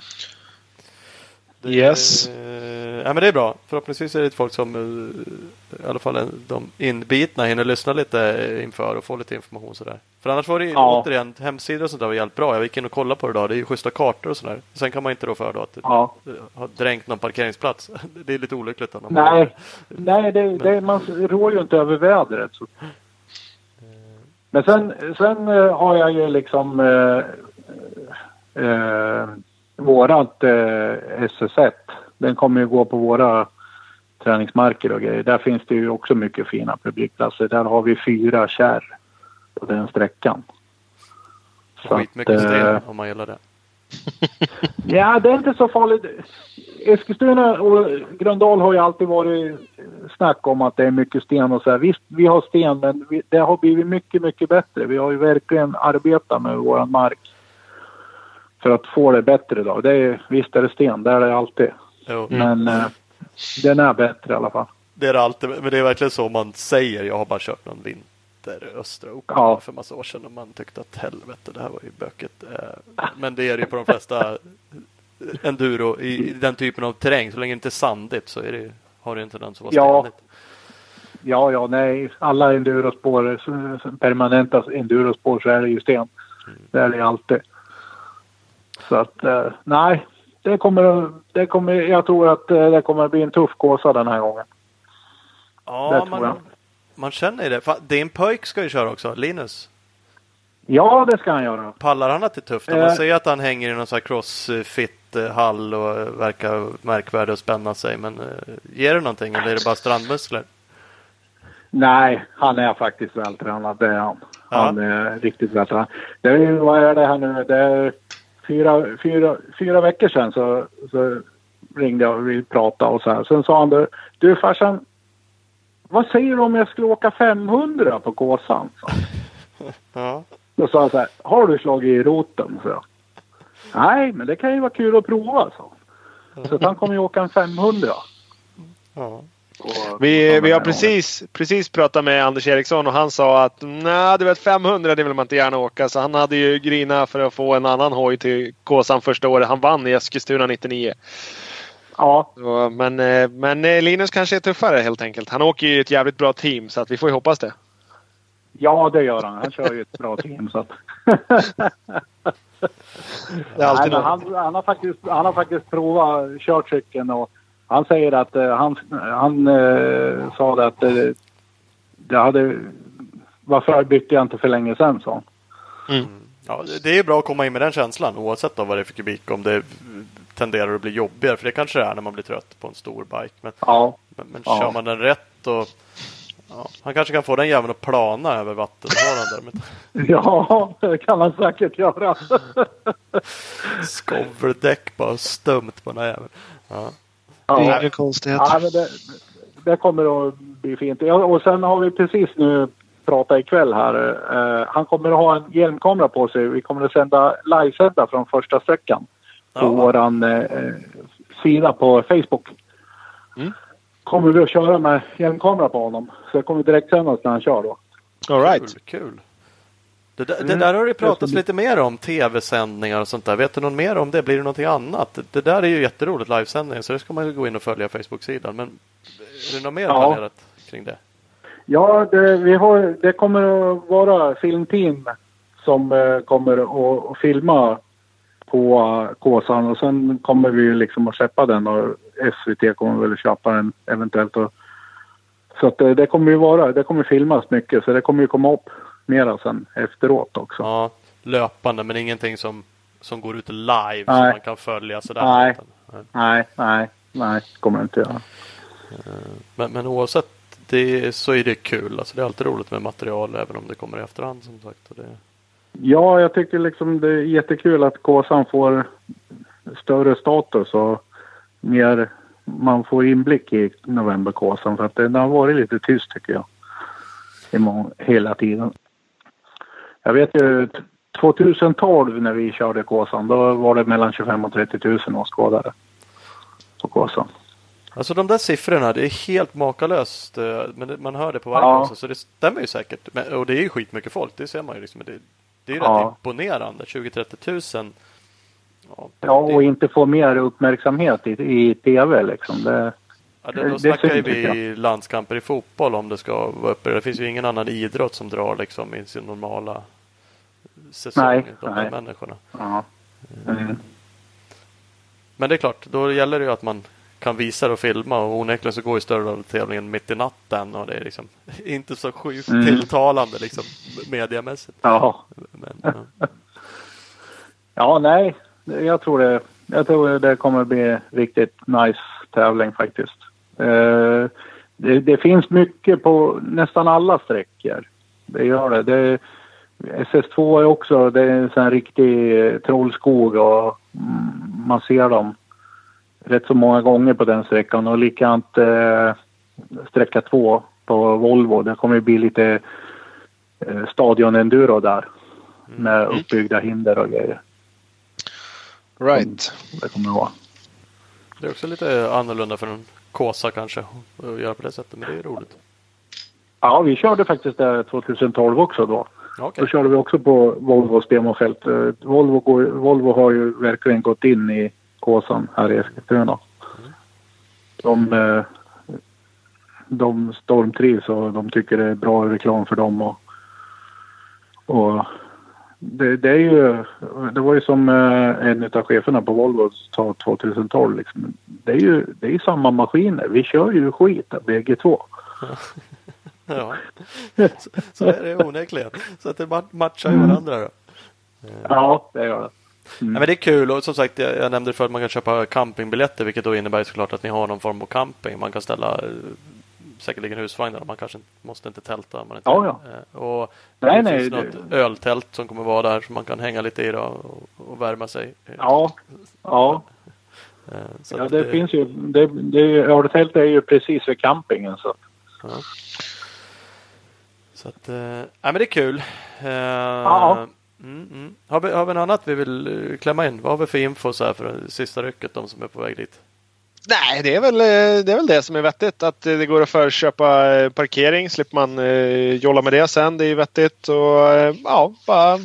Yes. Eh, ja, men det är bra. Förhoppningsvis är det folk som eh, i alla fall de inbitna hinner lyssna lite inför och få lite information sådär. För annars var det ja. återigen hemsidor och sånt där var jävligt bra. Jag gick in och kollade på det idag. Det är ju schyssta kartor och sådär. Sen kan man inte då för då att det ja. har dränkt någon parkeringsplats. Det är lite olyckligt. Då, Nej, Nej det, men... det, man rår ju inte över vädret. Så. Men sen, sen eh, har jag ju liksom eh, eh, vårat eh, SS1. Den kommer ju gå på våra träningsmarker och grejer. Där finns det ju också mycket fina publikplatser. Där har vi fyra kärr på den sträckan. Skitmycket sten eh, om man gillar det. ja, det är inte så farligt. Eskilstuna och Gröndal har ju alltid varit snack om att det är mycket sten och så här. Visst, vi har sten men vi, det har blivit mycket, mycket bättre. Vi har ju verkligen arbetat med våran mark för att få det bättre då. Det är, visst är det sten, det är det alltid. Jo. Men eh, den är bättre i alla fall. Det är det alltid, men det är verkligen så man säger. Jag har bara kört någon vinter Östra Open ja. för massa år sedan och man tyckte att helvete, det här var ju böket. Eh, men det är det ju på de flesta enduro i den typen av terräng. Så länge det inte är sandigt så är det, har det en tendens att vara ja. Ja, ja, nej. Alla endurospår, permanenta endurospår så är det ju sten. Mm. Det är det alltid. Så att eh, nej, det kommer, det kommer, jag tror att eh, det kommer bli en tuff kåsa den här gången. Ja, man, man känner det. Din pojk ska ju köra också, Linus. Ja, det ska han göra. Pallar han att det är tufft? Man eh, ser att han hänger i någon sån här crossfit-hall och verkar märkvärdig och spänna sig. Men ger det någonting eller är det bara strandmuskler? Nej, han är faktiskt vältränad. Det är han. Ja. Han är riktigt vältränad. Det är, vad är det här nu? Det är fyra, fyra, fyra veckor sedan så, så ringde jag och vi pratade och så här. Sen sa han det, du farsan, vad säger du om jag skulle åka 500 på Kåsan? Ja. Då sa han så här, har du slagit i roten? Så jag. Nej, men det kan ju vara kul att prova, så. Så han kommer ju åka en 500. Ja. Vi, vi har precis, precis pratat med Anders Eriksson och han sa att nej, du vet 500 det vill man inte gärna åka. Så han hade ju grina för att få en annan hoj till Kåsan första året. Han vann i Eskilstuna 99. Ja. Så, men, eh, men eh, Linus kanske är tuffare helt enkelt. Han åker ju i ett jävligt bra team så att vi får ju hoppas det. Ja, det gör han. Han kör ju ett bra team. Så att... det är alltid Nej, han, han, har faktiskt, han har faktiskt provat körcykeln och han säger att uh, han, han uh, sa det att uh, det hade... Varför bytte jag inte för länge sedan, sa han. Mm. Ja, det är bra att komma in med den känslan oavsett vad det är för kubik. Om det tenderar att bli jobbigare. För det kanske det är när man blir trött på en stor bike. Men, ja. men, men ja. kör man den rätt och Ja, han kanske kan få den jäveln att plana över vattenhålan där. ja, det kan han säkert göra. Skoveldäck bara stumt på den här jäveln. Ja. Ja, Inga konstigheter. Ja, det, det kommer att bli fint. Ja, och sen har vi precis nu pratat ikväll här. Uh, han kommer att ha en hjälmkamera på sig. Vi kommer att sända livesända från första sträckan på ja. våran uh, sida på Facebook. Mm. Kommer vi att köra med hjälmkamera på honom. Så det kommer direkt sändas när han kör då. All right. Kul. kul. Det, där, mm. det där har det pratats lite mer om, tv-sändningar och sånt där. Vet du något mer om det? Blir det någonting annat? Det, det där är ju jätteroligt, livesändning, så det ska man ju gå in och följa Facebook-sidan. Men är det något mer ja. planerat kring det? Ja, det, vi har, det kommer att vara filmteam som eh, kommer att, att filma på uh, Kåsan och sen kommer vi liksom att släppa den och SVT kommer väl att köpa den eventuellt. Och, så att det, det kommer ju vara, det kommer filmas mycket så det kommer ju komma upp mera sen efteråt också. Ja, löpande men ingenting som, som går ut live nej. som man kan följa sådär? Nej, nej, nej, nej, kommer det inte göra. Eh, men, men oavsett det, så är det kul. Alltså det är alltid roligt med material även om det kommer i efterhand som sagt. Det... Ja, jag tycker liksom det är jättekul att Kåsan får större status och mer man får inblick i novemberkåsan för att den har varit lite tyst tycker jag. hela tiden. Jag vet ju 2012 när vi körde Kåsan, då var det mellan 25 och 30 000 åskådare på Kåsan. Alltså de där siffrorna, det är helt makalöst. Eh, men man hör det på varje ja. också, så det stämmer ju säkert. och det är ju skitmycket folk, det ser man ju. Liksom. Det, det är ju ja. rätt imponerande. 20-30 000. Ja, ja och det... inte få mer uppmärksamhet i, i tv liksom. Det, ja, det, då snackar vi landskamper i fotboll om det ska vara uppe. Det finns ju ingen annan idrott som drar liksom i sin normala säsong. Nej, de nej. människorna. Ja. Mm. Men det är klart, då gäller det ju att man kan visa det och filma och onekligen så går ju större tävlingen mitt i natten och det är liksom inte så sjukt mm. tilltalande liksom mediamässigt. Ja. Men, ja. ja, nej, jag tror det. Jag tror det kommer bli riktigt nice tävling faktiskt. Eh, det, det, finns mycket på nästan alla sträckor. Det gör det. det SS2 är också det är en riktig trollskog och man ser dem rätt så många gånger på den sträckan och likadant eh, sträcka två på Volvo. Det kommer bli lite eh, stadion-enduro där mm. med mm. uppbyggda hinder och grejer. Right. Det kommer det vara. Det är också lite annorlunda för en Kåsa kanske att göra på det sättet, men det är roligt. Ja, vi körde faktiskt det 2012 också då. Okay. Då körde vi också på Volvos demofält. Eh, Volvo, går, Volvo har ju verkligen gått in i Kåsan här i Eskilstuna. Mm. De, eh, de stormtrivs och de tycker det är bra reklam för dem. Och, och det, det, är ju, det var ju som eh, en av cheferna på Volvo sa 2012. Liksom. Det är ju det är samma maskiner. Vi kör ju skit bägge två. Ja, så, så är det onekligen. Så att det matchar ju varandra då. Ja, det gör det. Mm. Ja, men det är kul och som sagt jag, nämnde för att man kan köpa campingbiljetter vilket då innebär såklart att ni har någon form av camping. Man kan ställa eh, säkerligen husvagnar man kanske måste inte tälta. Man inte, ja, ja. Eh, och nej, det finns nej, något det... öltält som kommer vara där som man kan hänga lite i då och, och värma sig. Ja, ja. Eh, så ja, det, det, finns ju. Det, det, öltält är ju precis vid campingen så. Ja. Så att, äh, men det är kul. ja. Mm, mm. Har, vi, har vi något annat vi vill eh, klämma in? Vad har vi för info så här för sista rycket, de som är på väg dit? Nej, det är, väl, eh, det är väl det som är vettigt. Att det går att förköpa eh, parkering. Slipper man eh, jolla med det sen. Det är vettigt. Och ja, bara,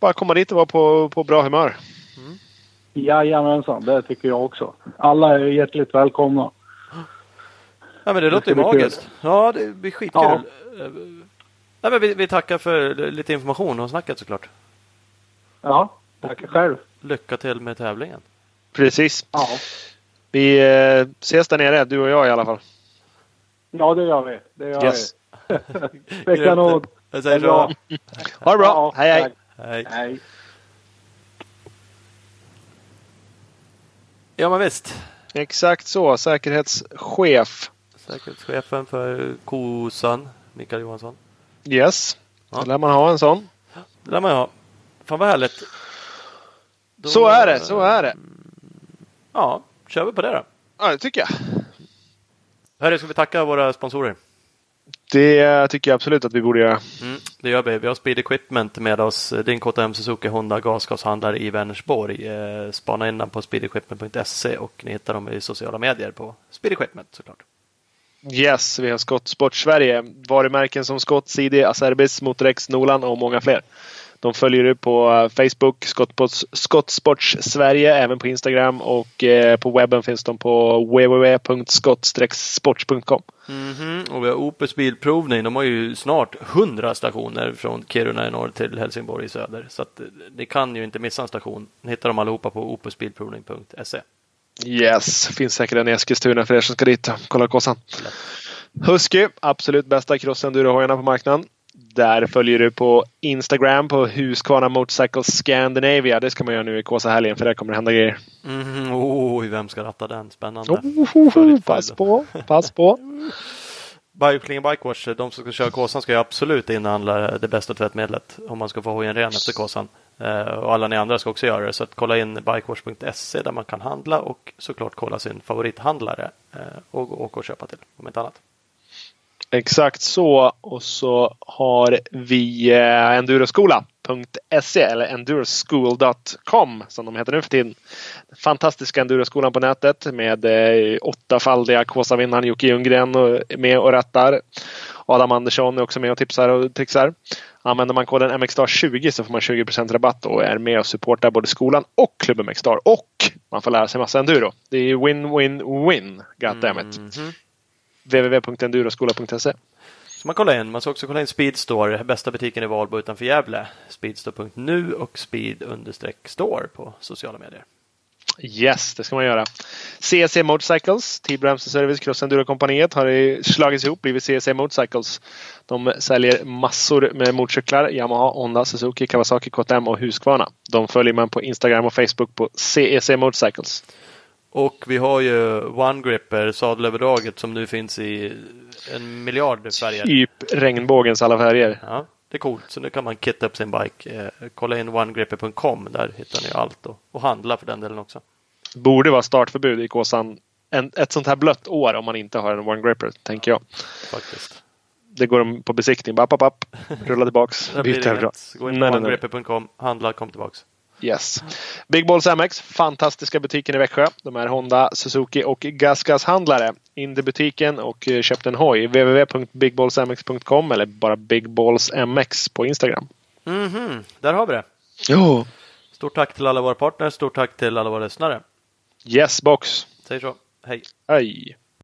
bara komma dit och vara på, på bra humör. Mm. Jajamensan, det tycker jag också. Alla är hjärtligt välkomna. Ja, men det låter ju magiskt. Ja, det blir skitkul. Ja. Nej, men vi, vi tackar för lite information och snacket såklart. Ja, tack själv. Lycka till med tävlingen. Precis. Ja. Vi eh, ses där nere, du och jag i alla fall. Ja, det gör vi. Det gör yes. vi. det är kanon. Jag säger så. Ha det bra. Ja, hej, hej. hej. hej. Ja, men visst. Exakt så. Säkerhetschef. Säkerhetschefen för Kosan, Mikael Johansson. Yes, ja. då lär man ha en sån. Det lär man ha. Fan vad härligt. Då, så är det, så är det. Ja, kör vi på det då. Ja, det tycker jag. Hörru, ska vi tacka våra sponsorer? Det tycker jag absolut att vi borde göra. Mm, det gör vi. Vi har Speed Equipment med oss. Din KTM Suzuki Honda gasgashandlare i Vänersborg. Eh, spana in den på speedequipment.se och ni hittar dem i sociala medier på Speed Equipment såklart. Yes, vi har Skottsport Sverige. Varumärken som Skott, CD, Acerbis, Motorex, Nolan och många fler. De följer du på eh, Facebook, Skottsports Sverige, även på Instagram och eh, på webben finns de på www.skott-sports.com. Mm -hmm. Och vi har Opus Bilprovning. De har ju snart 100 stationer från Kiruna i norr till Helsingborg i söder. Så att, eh, ni kan ju inte missa en station. Ni hittar dem allihopa på opusbilprovning.se. Yes, finns säkert en i Eskilstuna för er som ska dit och kolla kossan. Husky, absolut bästa crossenduro-hojarna på marknaden. Där följer du på Instagram på Husqvarna Motorcycle Scandinavia. Det ska man göra nu i Kåsa-helgen för där kommer det hända grejer. Mm, oh, vem ska ratta den? Spännande. Oh, pass på, pass på. Bikepling Bikewash, de som ska köra Kåsan ska ju absolut inhandla det bästa tvättmedlet om man ska få hojen ren efter Kåsan. Eh, och alla ni andra ska också göra det. Så att kolla in bikewash.se där man kan handla och såklart kolla sin favorithandlare eh, och åka och köpa till om inte annat. Exakt så. Och så har vi eh, enduroskola.se eller enduroschool.com som de heter nu för tiden. Fantastiska enduroskolan på nätet med åttafaldiga Kåsavinnaren Jocke Ljunggren med och rattar. Adam Andersson är också med och tipsar och trixar. Använder man koden MXSTAR20 så får man 20% rabatt och är med och supportar både skolan och klubben MXSTAR. Och man får lära sig massa enduro. Det är win-win-win. Goddammit. Mm -hmm. www.enduroskola.se så man kolla in. Man ska också kolla in Speedstore, bästa butiken i Valbo utanför Gävle. Speedstore.nu och speed-store på sociala medier. Yes, det ska man göra. CSC Motorcycles, Bremse Service Cross Enduro-kompaniet har slagits ihop, blivit CSC Motorcycles. De säljer massor med motorcyklar. Yamaha, Honda, Suzuki, Kawasaki, KTM och Husqvarna. De följer man på Instagram och Facebook på CEC Motorcycles. Och vi har ju One Gripper sadelöverdraget som nu finns i en miljard färger. Typ regnbågens alla färger. Ja, det är coolt. Så nu kan man kitta upp sin bike. Eh, kolla in onegripper.com. Där hittar ni allt och, och handla för den delen också. Borde vara startförbud i Kåsan en, ett sånt här blött år om man inte har en One Gripper, tänker jag. Faktiskt. Det går på besiktning. App, app, app. Rulla tillbaks. Byt Gå in på onegripper.com, handla, kom tillbaks. Yes. Big Balls MX, fantastiska butiken i Växjö. De är Honda, Suzuki och Gasgas handlare. In i butiken och eh, köpt en hoj. www.bigballsmx.com eller bara bigballsmx på Instagram. Mm -hmm. Där har vi det. Jo. Stort tack till alla våra partners. Stort tack till alla våra lyssnare. Yes box. Säger så. Hej. Hej.